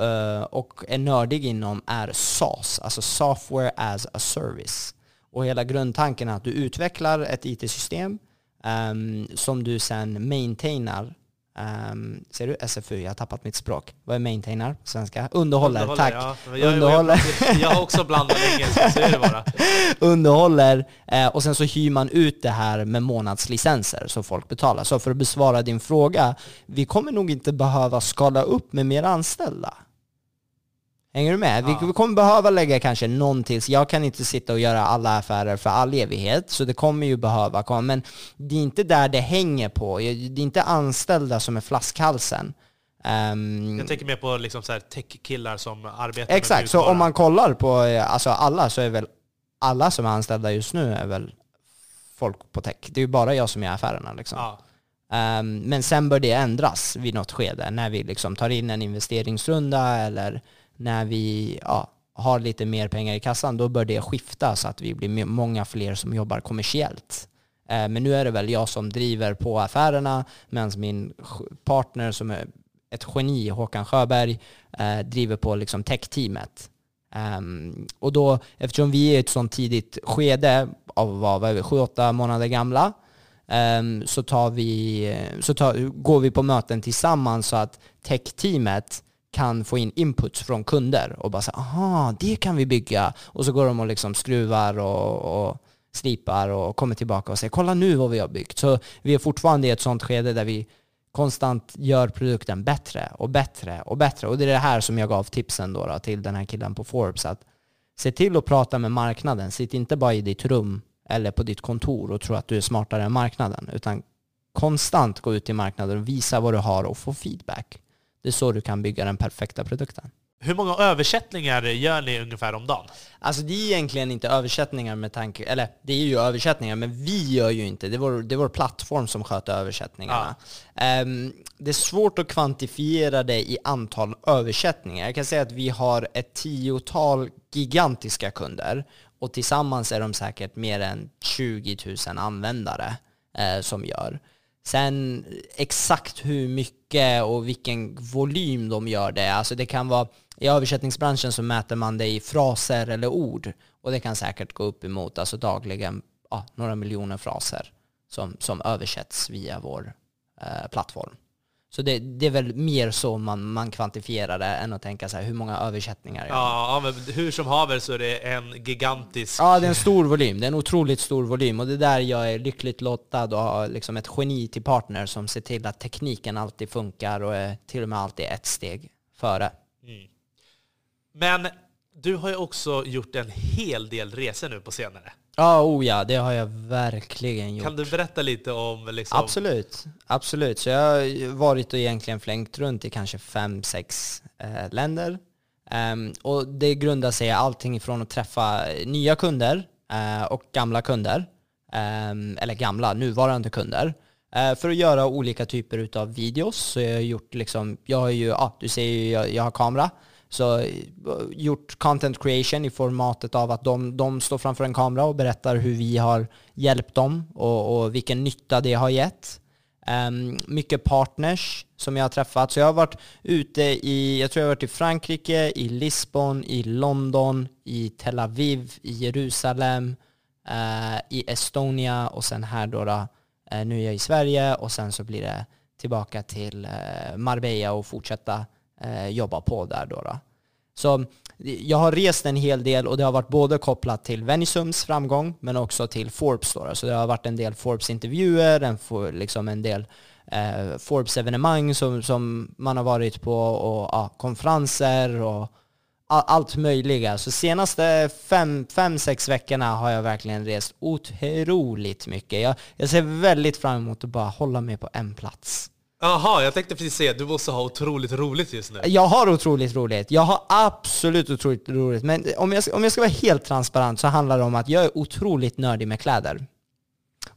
Uh, och är nördig inom är SaaS, alltså Software as a Service. Och hela grundtanken är att du utvecklar ett IT-system um, som du sen maintainar Um, ser du? SFU, jag har tappat mitt språk. Vad är maintainar på svenska? Underhåller, Underhåller, tack. ja. Jag, Underhåller. Jag, jag, har också blandat engelska, så är det bara. [laughs] Underhåller, eh, och sen så hyr man ut det här med månadslicenser som folk betalar. Så för att besvara din fråga, vi kommer nog inte behöva skala upp med mer anställda. Hänger du med? Ja. Vi kommer behöva lägga kanske någon till. Jag kan inte sitta och göra alla affärer för all evighet, så det kommer ju behöva komma. Men det är inte där det hänger på. Det är inte anställda som är flaskhalsen. Ehm, Jag tänker mer på liksom så här tech-killar som arbetar Exakt, med så om man kollar på eh, alltså alla så är väl alla som är anställda just nu är väl folk på tech. Det är ju bara jag som gör affärerna liksom. Ja. Ehm, men sen bör det ändras vid något skede när vi liksom tar in en investeringsrunda eller när vi ja, har lite mer pengar i kassan. Då bör det skifta så att vi blir många fler som jobbar kommersiellt. Eh, men nu är det väl jag som driver på affärerna medan min partner som är ett geni, Håkan Sjöberg, eh, driver på liksom tech-teamet. Ehm, och då, eftersom vi är i ett sånt tidigt skede av att vara vad är vi, 7-8 månader gamla, ehm, så, tar vi, så tar, går vi på möten tillsammans så att tech-teamet kan få in inputs från kunder och bara säga aha, det kan vi bygga. Och så går de och liksom skruvar och, och slipar och kommer tillbaka och säger kolla nu vad vi har byggt. Så vi är fortfarande i ett sånt skede där vi konstant gör produkten bättre och bättre och bättre. Och det är det här som jag gav tipsen då, då till den här killen på Forbes. Att se till att prata med marknaden. Sitt inte bara i ditt rum eller på ditt kontor och tro att du är smartare än marknaden. Utan konstant gå ut i marknaden och visa vad du har och få feedback. Det är så du kan bygga den perfekta produkten. Hur många översättningar gör ni ungefär om dagen? Alltså det är egentligen inte översättningar med tanke, eller det är ju översättningar, men vi gör ju inte, det är vår, det är vår plattform som sköter översättningarna. Ehm, det är svårt att kvantifiera det i antal översättningar. Jag kan säga att vi har ett tiotal gigantiska kunder och tillsammans är de säkert mer än 20 000 användare eh, som gör. Sen exakt hur mycket och vilken volym de gör det, alltså det kan vara, i översättningsbranschen så mäter man det i fraser eller ord och det kan säkert gå upp emot alltså dagligen ja, några miljoner fraser som, som översätts via vår eh, plattform. Så det, det är väl mer så man, man kvantifierar det än att tänka så här, hur många översättningar man? Ja, ja, men hur som haver så är det en gigantisk... Ja, det är en stor volym. Det är en otroligt stor volym. Och det är där jag är lyckligt lottad och har liksom ett geni till partner som ser till att tekniken alltid funkar och är till och med alltid ett steg före. Men du har ju också gjort en hel del resor nu på senare. Ja, oh ja, det har jag verkligen gjort. Kan du berätta lite om... Liksom, Absolut, absolut. Så jag har varit och egentligen flängt runt i kanske fem, sex eh, länder. Ehm, och det grundar sig allting ifrån att träffa nya kunder eh, och gamla kunder, ehm, eller gamla, nuvarande kunder, eh, för att göra olika typer av videos. Så jag har gjort liksom, jag har ju, ja, du ser ju, jag, jag har kamera. Så eh, gjort content creation i formatet av att de, de står framför en kamera och berättar hur vi har hjälpt dem och, och vilken nytta det har gett. Um, mycket partners som jag har träffat. Så jag har varit ute i, jag tror jag har varit i Frankrike, i Lisbon, i London, i Tel Aviv, i Jerusalem, uh, i Estonia och sen här då, då uh, nu är jag i Sverige och sen så blir det tillbaka till uh, Marbella och fortsätta eh, jobba på där då. då. Så jag har rest en hel del och det har varit både kopplat till Venisums framgång men också till Forbes. Då. Så det har varit en del Forbes-intervjuer, en, for- liksom en del eh, Forbes-evenemang som, som man har varit på och ja, konferenser och all, allt möjliga. Så senaste fem, fem, sex veckorna har jag verkligen rest otroligt mycket. Jag, jag ser väldigt fram emot att bara hålla mig på en plats. Jaha, jag tänkte precis säga du måste ha otroligt roligt just nu. Jag har otroligt roligt. Jag har absolut otroligt roligt. Men om jag, ska- om jag ska vara helt transparent så handlar det om att jag är otroligt nördig med kläder.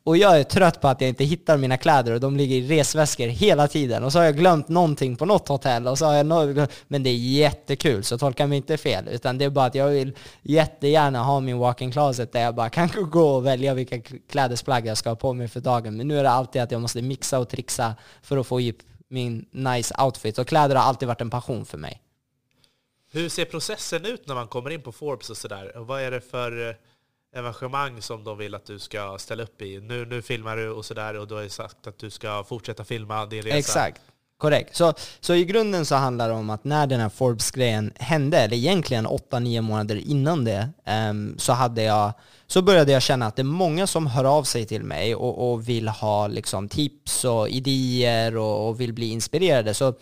Och jag är trött på att jag inte hittar mina kläder och de ligger i resväskor hela tiden. Och så har jag glömt någonting på något hotell och så har jag no Men det är jättekul, så tolka mig inte fel. Utan det är bara att jag vill jättegärna ha min walk-in closet där jag bara kan gå och välja vilka klädesplagg jag ska ha på mig för dagen. Men nu är det alltid att jag måste mixa och trixa för att få i min nice outfit. Och kläder har alltid varit en passion för mig. Hur ser processen ut när man kommer in på Forbes och sådär? Och vad är det för... Eh, evenemang som de vill att du ska ställa upp i. Nu, nu filmar du och sådär och du har ju sagt att du ska fortsätta filma din resa. Exakt. Korrekt. Så, så i grunden så handlar det om att när den här Forbes-grejen hände, eller egentligen 8-9 månader innan det, um, så, hade jag, så började jag känna att det är många som hör av sig till mig och, och vill ha liksom, tips och idéer och, och vill bli inspirerade. Så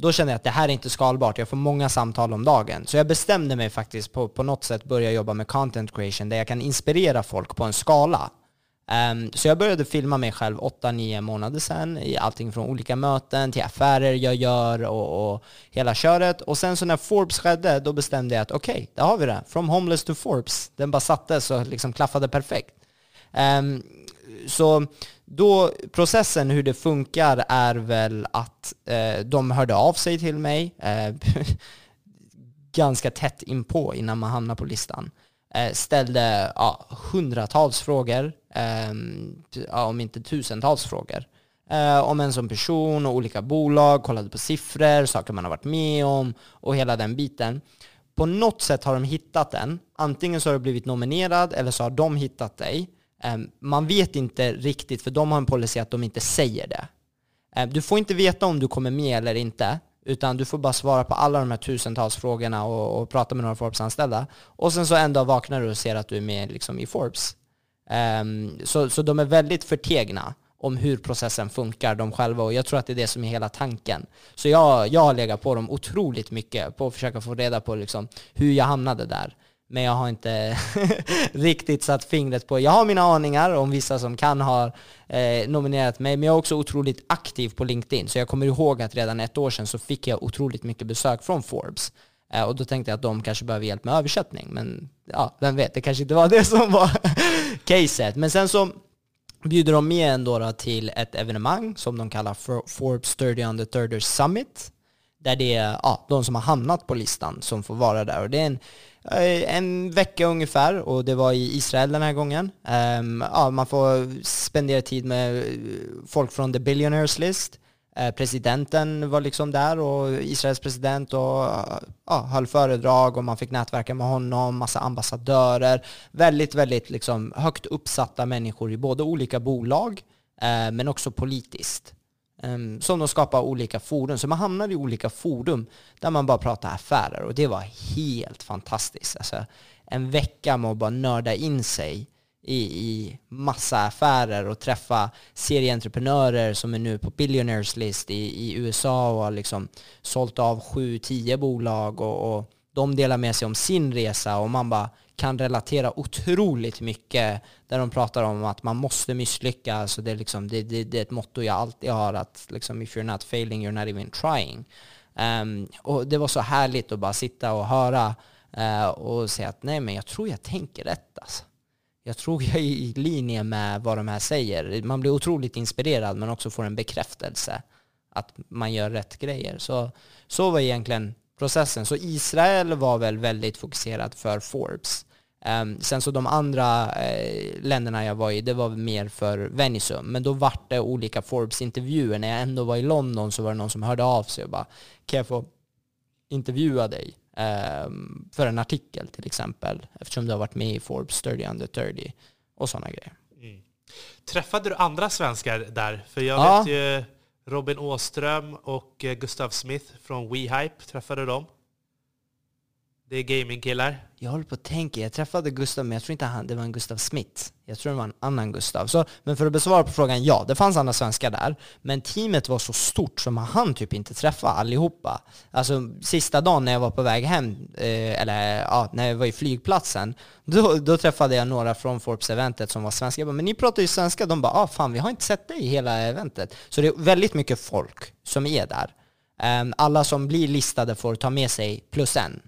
då kände jag att det här är inte skalbart, jag får många samtal om dagen. Så jag bestämde mig faktiskt på, på något sätt börja jobba med content creation där jag kan inspirera folk på en skala. Um, så jag började filma mig själv 8-9 månader sedan i allting från olika möten till affärer jag gör och, och, hela köret. Och sen så när Forbes skedde, då bestämde jag att okej, okay, där har vi det. From homeless to Forbes. Den bara sattes och liksom klaffade perfekt. Um, så då, processen hur det funkar är väl att eh, de hörde av sig till mig eh, [laughs] ganska tätt inpå innan man hamnar på listan. Eh, ställde ja, hundratals frågor, eh, ja, om inte tusentals frågor. Eh, om en som person och olika bolag, kollade på siffror, saker man har varit med om och hela den biten. På något sätt har de hittat den. Antingen så har du blivit nominerad eller så har de hittat dig. Ehm, man vet inte riktigt, för de har en policy att de inte säger det. Ehm, du får inte veta om du kommer med eller inte, utan du får bara svara på alla de här tusentals frågorna och, och prata med några Forbes-anställda. Och sen så en dag vaknar du och ser att du är med liksom i Forbes. Um, så, så de är väldigt förtegna om hur processen funkar de själva och jag tror att det är det som är hela tanken. Så jag, jag har legat på dem otroligt mycket på att försöka få reda på liksom hur jag hamnade där. Men jag har inte [laughs] riktigt satt fingret på. Jag har mina aningar om vissa som kan ha eh, nominerat mig, men jag är också otroligt aktiv på LinkedIn. Så jag kommer ihåg att redan ett år sedan så fick jag otroligt mycket besök från Forbes. Eh, och då tänkte jag att de kanske behöver hjälp med översättning. Men ja, vem vet, det kanske inte var [laughs] det som var caset. Men sen så bjuder de med ändå då till ett evenemang som de kallar Forbes 30 on the 30 Summit. Där det är ja, de som har hamnat på listan som får vara där. Och det är en Eh, en vecka ungefär och det var i Israel den här gången. Um, ja, man får spendera tid med eh, folk från the billionaires list. Uh, presidenten var liksom där och Israels president och ja, höll föredrag och man fick nätverka med honom, massa ambassadörer. Väldigt, väldigt liksom högt uppsatta människor i både olika bolag uh, men också politiskt. Um, som de skapar olika forum. Så man hamnar i olika forum där man bara pratar affärer och det var helt fantastiskt. Alltså, en vecka med att bara nörda in sig i, i massa affärer och träffa serieentreprenörer som är nu på billionaires list i, i USA och har liksom sålt av 7-10 bolag och, och de delar med sig om sin resa och man bara kan relatera otroligt mycket där de pratar om att man måste misslyckas. det, är liksom, det, det, det är ett motto jag alltid har att liksom, if you're not failing you're not even trying. Um, och det var så härligt att bara sitta och höra uh, och säga att nej men jag tror jag tänker rätt alltså. Jag tror jag är i linje med vad de här säger. Man blir otroligt inspirerad men också får en bekräftelse att man gör rätt grejer. Så, så var egentligen processen. Så Israel var väl väldigt fokuserad för Forbes. Um, sen så de andra uh, länderna jag var i, det var mer för Venisum. Men då vart det olika Forbes-intervjuer. När jag ändå var i London så var det någon som hörde av sig och bara Kan jag få intervjua dig um, för en artikel till exempel? Eftersom du har varit med i Forbes 30 under 30 och sådana grejer. Mm. Träffade du andra svenskar där? För jag ja. vet ju Robin Åström och eh, Gustav Smith från WeHype. Träffade du dem? Det är gamingkillar. Jag håller på att tänka, jag träffade Gustav, men jag tror inte han, det var en Gustav Smith. Jag tror det var en annan Gustav. Så, men för att besvara på frågan, ja, det fanns andra svenskar där. Men teamet var så stort så man hann typ inte träffa allihopa. Alltså sista dagen när jag var på väg hem, eh, eller ja, när jag var i flygplatsen, då, då träffade jag några från Forbes-eventet som var svenska. Jag bara, men ni pratar ju svenska. De bara, ah, fan vi har inte sett dig i hela eventet. Så det är väldigt mycket folk som är där. Um, alla som blir listade får ta med sig plus en.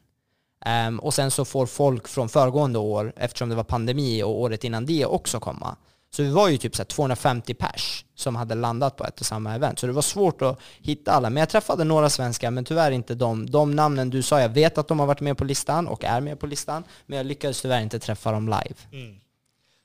Um, och sen så får folk från föregående år, eftersom det var pandemi och året innan det också komma. Så vi var ju typ så 250 pers som hade landat på ett och samma event. Så det var svårt att hitta alla. Men jag träffade några svenskar, men tyvärr inte de. De namnen du sa, jag vet att de har varit med på listan och är med på listan, men jag lyckades tyvärr inte träffa dem live. Mm.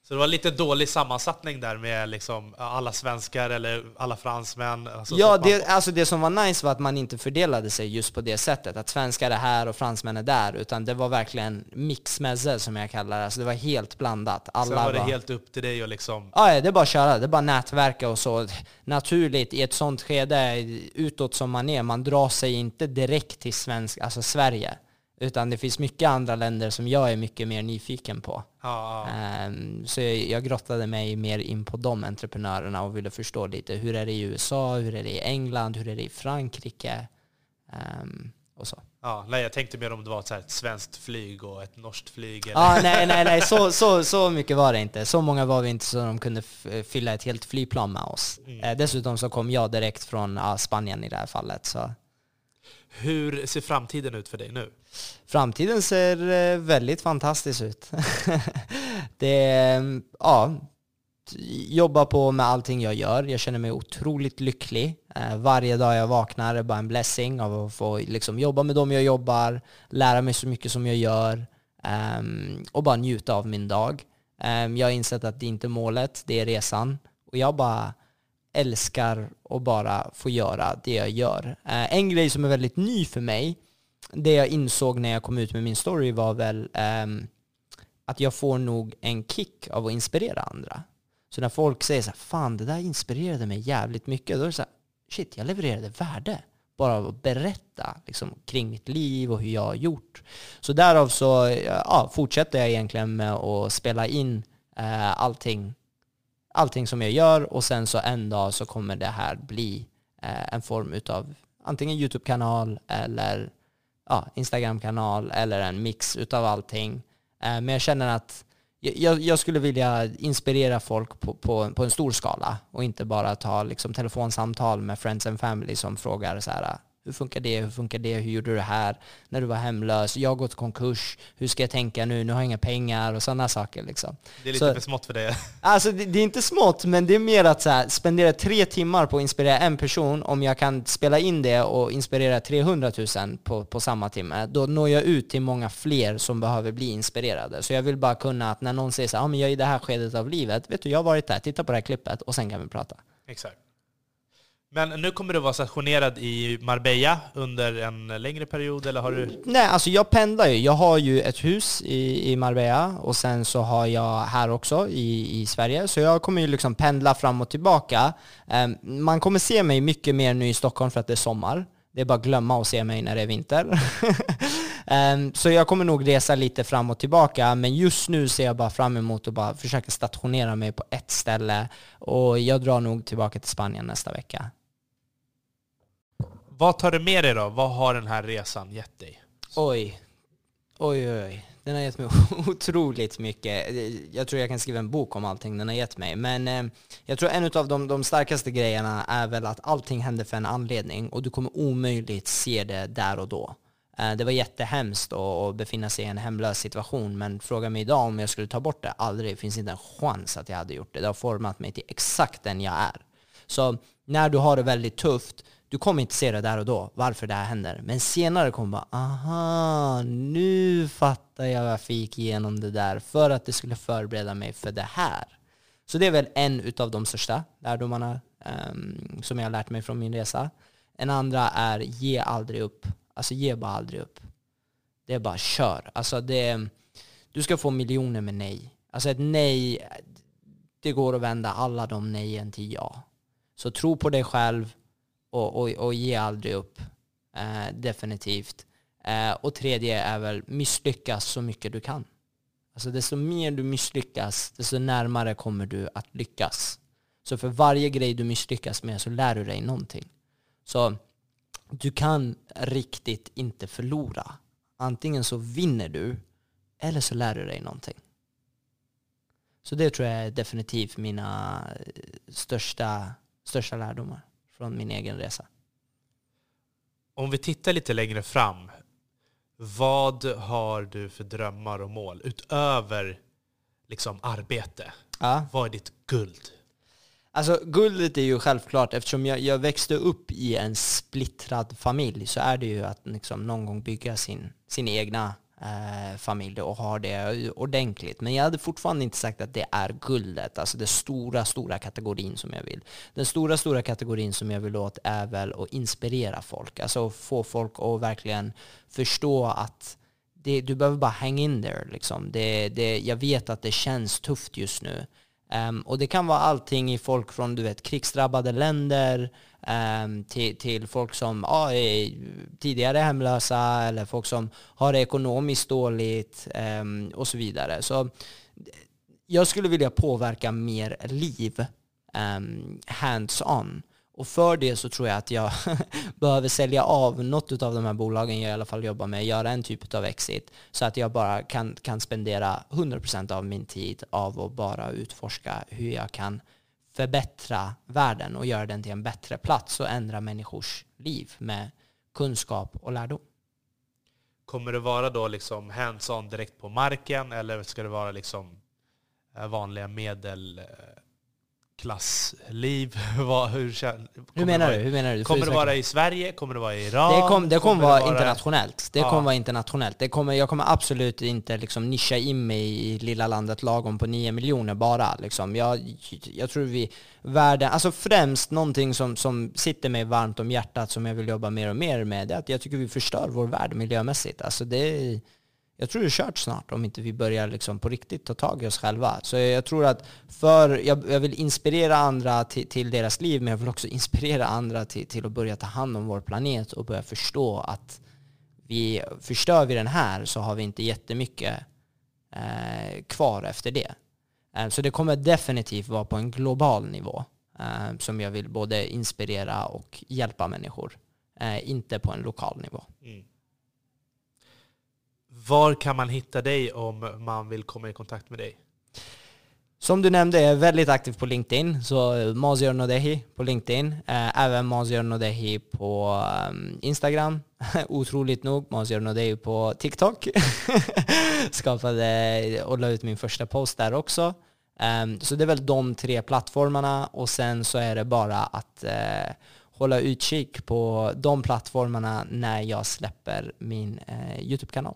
Så det var lite dålig sammansättning där med liksom alla svenskar eller alla fransmän. Alltså ja, det, alltså det som var nice var att man inte fördelade sig just på det sättet, att svenskar är här och fransmän är där, utan det var verkligen mixmässe som jag kallar det. Alltså det var helt blandat. Alla Sen var det var... helt upp till dig och liksom... Ja, det är bara att köra. Det är bara nätverka och så. Naturligt i ett sånt skede, utåt som man är, man drar sig inte direkt till svensk, alltså Sverige. Utan det finns mycket andra länder som jag är mycket mer nyfiken på. Ja, ja. Um, så jag, jag grottade mig mer in på de entreprenörerna och ville förstå lite hur är det i USA, hur är det i England, hur är det i Frankrike um, och så. Ja, nej, jag tänkte mer om det var ett, så ett svenskt flyg och ett norskt flyg. Eller? Ah, nej, nej, nej, så, så, så mycket var det inte. Så många var vi inte så de kunde fylla ett helt flygplan med oss. Mm. Eh, dessutom så kom jag direkt från ah, Spanien i det här fallet. Så. Hur ser framtiden ut för dig nu? Framtiden ser eh, väldigt fantastisk ut. [laughs] det är, mm, ja, jobba på med allting jag gör. Jag känner mig otroligt lycklig. Eh, varje dag jag vaknar är bara en blessing av att få liksom, jobba med dem jag jobbar, lära mig så mycket som jag gör ehm, och bara njuta av min dag. Ehm, jag har insett att det inte är målet, det är resan. Och jag bara älskar att bara få göra det jag gör. Eh, en grej som är väldigt ny för mig det jag insåg när jag kom ut med min story var väl ehm, att jag får nog en kick av att inspirera andra. Så när folk säger så här, fan det där inspirerade mig jävligt mycket, då är det så här, shit jag levererade värde. Bara av att berätta liksom, kring mitt liv och hur jag har gjort. Så därav så ja, fortsätter jag egentligen med att spela in eh, allting, allting som jag gör och sen så en dag så kommer det här bli eh, en form utav antingen YouTube-kanal eller ja, Instagram-kanal eller en mix utav allting. Eh, men jag känner att jag, jag, skulle vilja inspirera folk på, på, på, en stor skala och inte bara ta liksom, telefonsamtal med friends and family som frågar så här, hur funkar det? Hur funkar det? Hur gjorde du det här? När du var hemlös? Jag har gått konkurs. Hur ska jag tänka nu? Nu har jag inga pengar och sådana saker. Liksom. Det är lite så, för smått för dig. [laughs] Alltså det, det, är inte smått, men det är mer att så här, spendera tre timmar på att inspirera en person. Om jag kan spela in det och inspirera 300 000 på, på samma timme, då når jag ut till många fler som behöver bli inspirerade. Så jag vill bara kunna att när någon säger så här, ah, men jag är i det här skedet av livet, vet du, jag har varit där, titta på det här klippet och sen kan vi prata. Exakt. Men nu kommer du vara stationerad i Marbella under en längre period, eller har du? Nej, alltså jag pendlar ju. Jag har ju ett hus i, i Marbella och sen så har jag här också i, i Sverige. Så jag kommer ju liksom pendla fram och tillbaka. Um, man kommer se mig mycket mer nu i Stockholm för att det är sommar. Det är bara att glömma att se mig när det är vinter. um, [laughs] så jag kommer nog resa lite fram och tillbaka, men just nu ser jag bara fram emot att bara försöka stationera mig på ett ställe. Och jag drar nog tillbaka till Spanien nästa vecka. Vad tar du med dig då? Vad har den här resan gett dig? Oj. Oj, oj, Den har gett mig [laughs] otroligt mycket. Jag tror jag kan skriva en bok om allting den har gett mig. Men eh, jag tror en av de, de starkaste grejerna är väl att allting händer för en anledning och du kommer omöjligt se det där och då. Eh, det var jättehemskt att befinna sig i en hemlös situation, men fråga mig idag om jag skulle ta bort det, aldrig. Det finns inte en chans att jag hade gjort det. Det har format mig till exakt den jag är. Så när du har det väldigt tufft, du kommer inte se det där och då, varför det här händer. Men senare kommer bara, aha, nu fattar jag varför jag gick igenom det där. För att det skulle förbereda mig för det här. Så det är väl en av de största lärdomarna um, som jag har lärt mig från min resa. En andra är, ge aldrig upp. Alltså ge bara aldrig upp. Det är bara kör. Alltså det, du ska få miljoner med nej. Alltså ett nej, det går att vända alla de nejen till ja. Så tro på dig själv, och, och, och ge aldrig upp. Eh, definitivt. Eh, och tredje är väl misslyckas så mycket du kan. Alltså desto mer du misslyckas, desto närmare kommer du att lyckas. Så för varje grej du misslyckas med så lär du dig någonting. Så du kan riktigt inte förlora. Antingen så vinner du eller så lär du dig någonting. Så det tror jag är definitivt mina eh, största, största lärdomar från min egen resa. Om vi tittar lite längre fram, vad har du för drömmar och mål utöver liksom arbete? Ja. Vad är ditt guld? Alltså guldet är ju självklart, eftersom jag, jag växte upp i en splittrad familj så är det ju att liksom någon gång bygga sin, sin egna eh, familj och har det ordentligt. Men jag hade fortfarande inte sagt att det är guldet, alltså den stora, stora kategorin som jag vill. Den stora, stora kategorin som jag vill åt är väl att inspirera folk, alltså få folk att verkligen förstå att det, du behöver bara hang in there. Liksom. Det, det, jag vet att det känns tufft just nu. Um, och det kan vara allting i folk från du vet, krigsdrabbade länder Ehm, till, till folk som ja, är tidigare hemlösa eller folk som har det ekonomiskt dåligt ehm, och så vidare. Så jag skulle vilja påverka mer liv ehm, hands-on. Och för det så tror jag att jag [laughs] behöver sälja av något av de här bolagen jag i alla fall jobbar med, göra en typ av exit, så att jag bara kan, kan spendera 100% av min tid av att bara utforska hur jag kan förbättra världen och göra den till en bättre plats och ändra människors liv med kunskap och lärdom. Kommer det vara då liksom hands-on direkt på marken eller ska det vara liksom eh, vanliga medel eh, klassliv? [laughs] Vad, hur, hur, menar du? hur menar du? kommer det vara i Sverige? Kommer det vara i Iran? Det, kom, det kommer, vara, vara internationellt. Det ja. kommer vara internationellt. Det kommer, jag kommer absolut inte liksom nischa in mig i lilla landet lagom på 9 miljoner bara. Liksom. Jag, jag tror vi, världen, alltså främst någonting som, som sitter mig varmt om hjärtat som jag vill jobba mer och mer med, det är att jag tycker vi förstör vår värld miljömässigt. Alltså det jag tror det är kört snart om inte vi börjar liksom på riktigt ta tag i oss själva. Så jag tror att för, jag, jag vill inspirera andra till, till, deras liv, men jag vill också inspirera andra till, till att börja ta hand om vår planet och börja förstå att vi, förstör vi den här så har vi inte jättemycket eh, kvar efter det. Eh, så det kommer definitivt vara på en global nivå eh, som jag vill både inspirera och hjälpa människor. Eh, inte på en lokal nivå. Mm. Var kan man hitta dig om man vill komma i kontakt med dig? Som du nämnde är jag väldigt aktiv på LinkedIn, så eh, Mazior Nodehi på LinkedIn. Eh, även Mazior Nodehi på ehm, Instagram. [laughs] Otroligt nog, Mazior Nodehi på TikTok. [laughs] Skapade och la ut min första post där också. Ehm, så det är väl de tre plattformarna och sen så är det bara att eh, hålla utkik på de plattformarna när jag släpper min YouTube-kanal.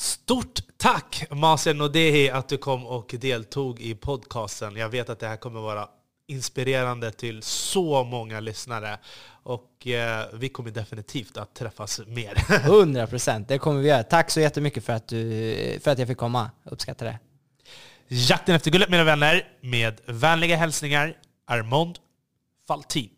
Stort tack Masen Nodehi att du kom och deltog i podcasten. Jag vet att det här kommer vara inspirerande till så många lyssnare. Och eh, vi kommer definitivt att träffas mer. [laughs] 100 procent, det kommer vi göra. Tack så jättemycket för att, du, för att jag fick komma. Uppskattar det. Jakten efter guldet mina vänner, med vänliga hälsningar Armond Faltin.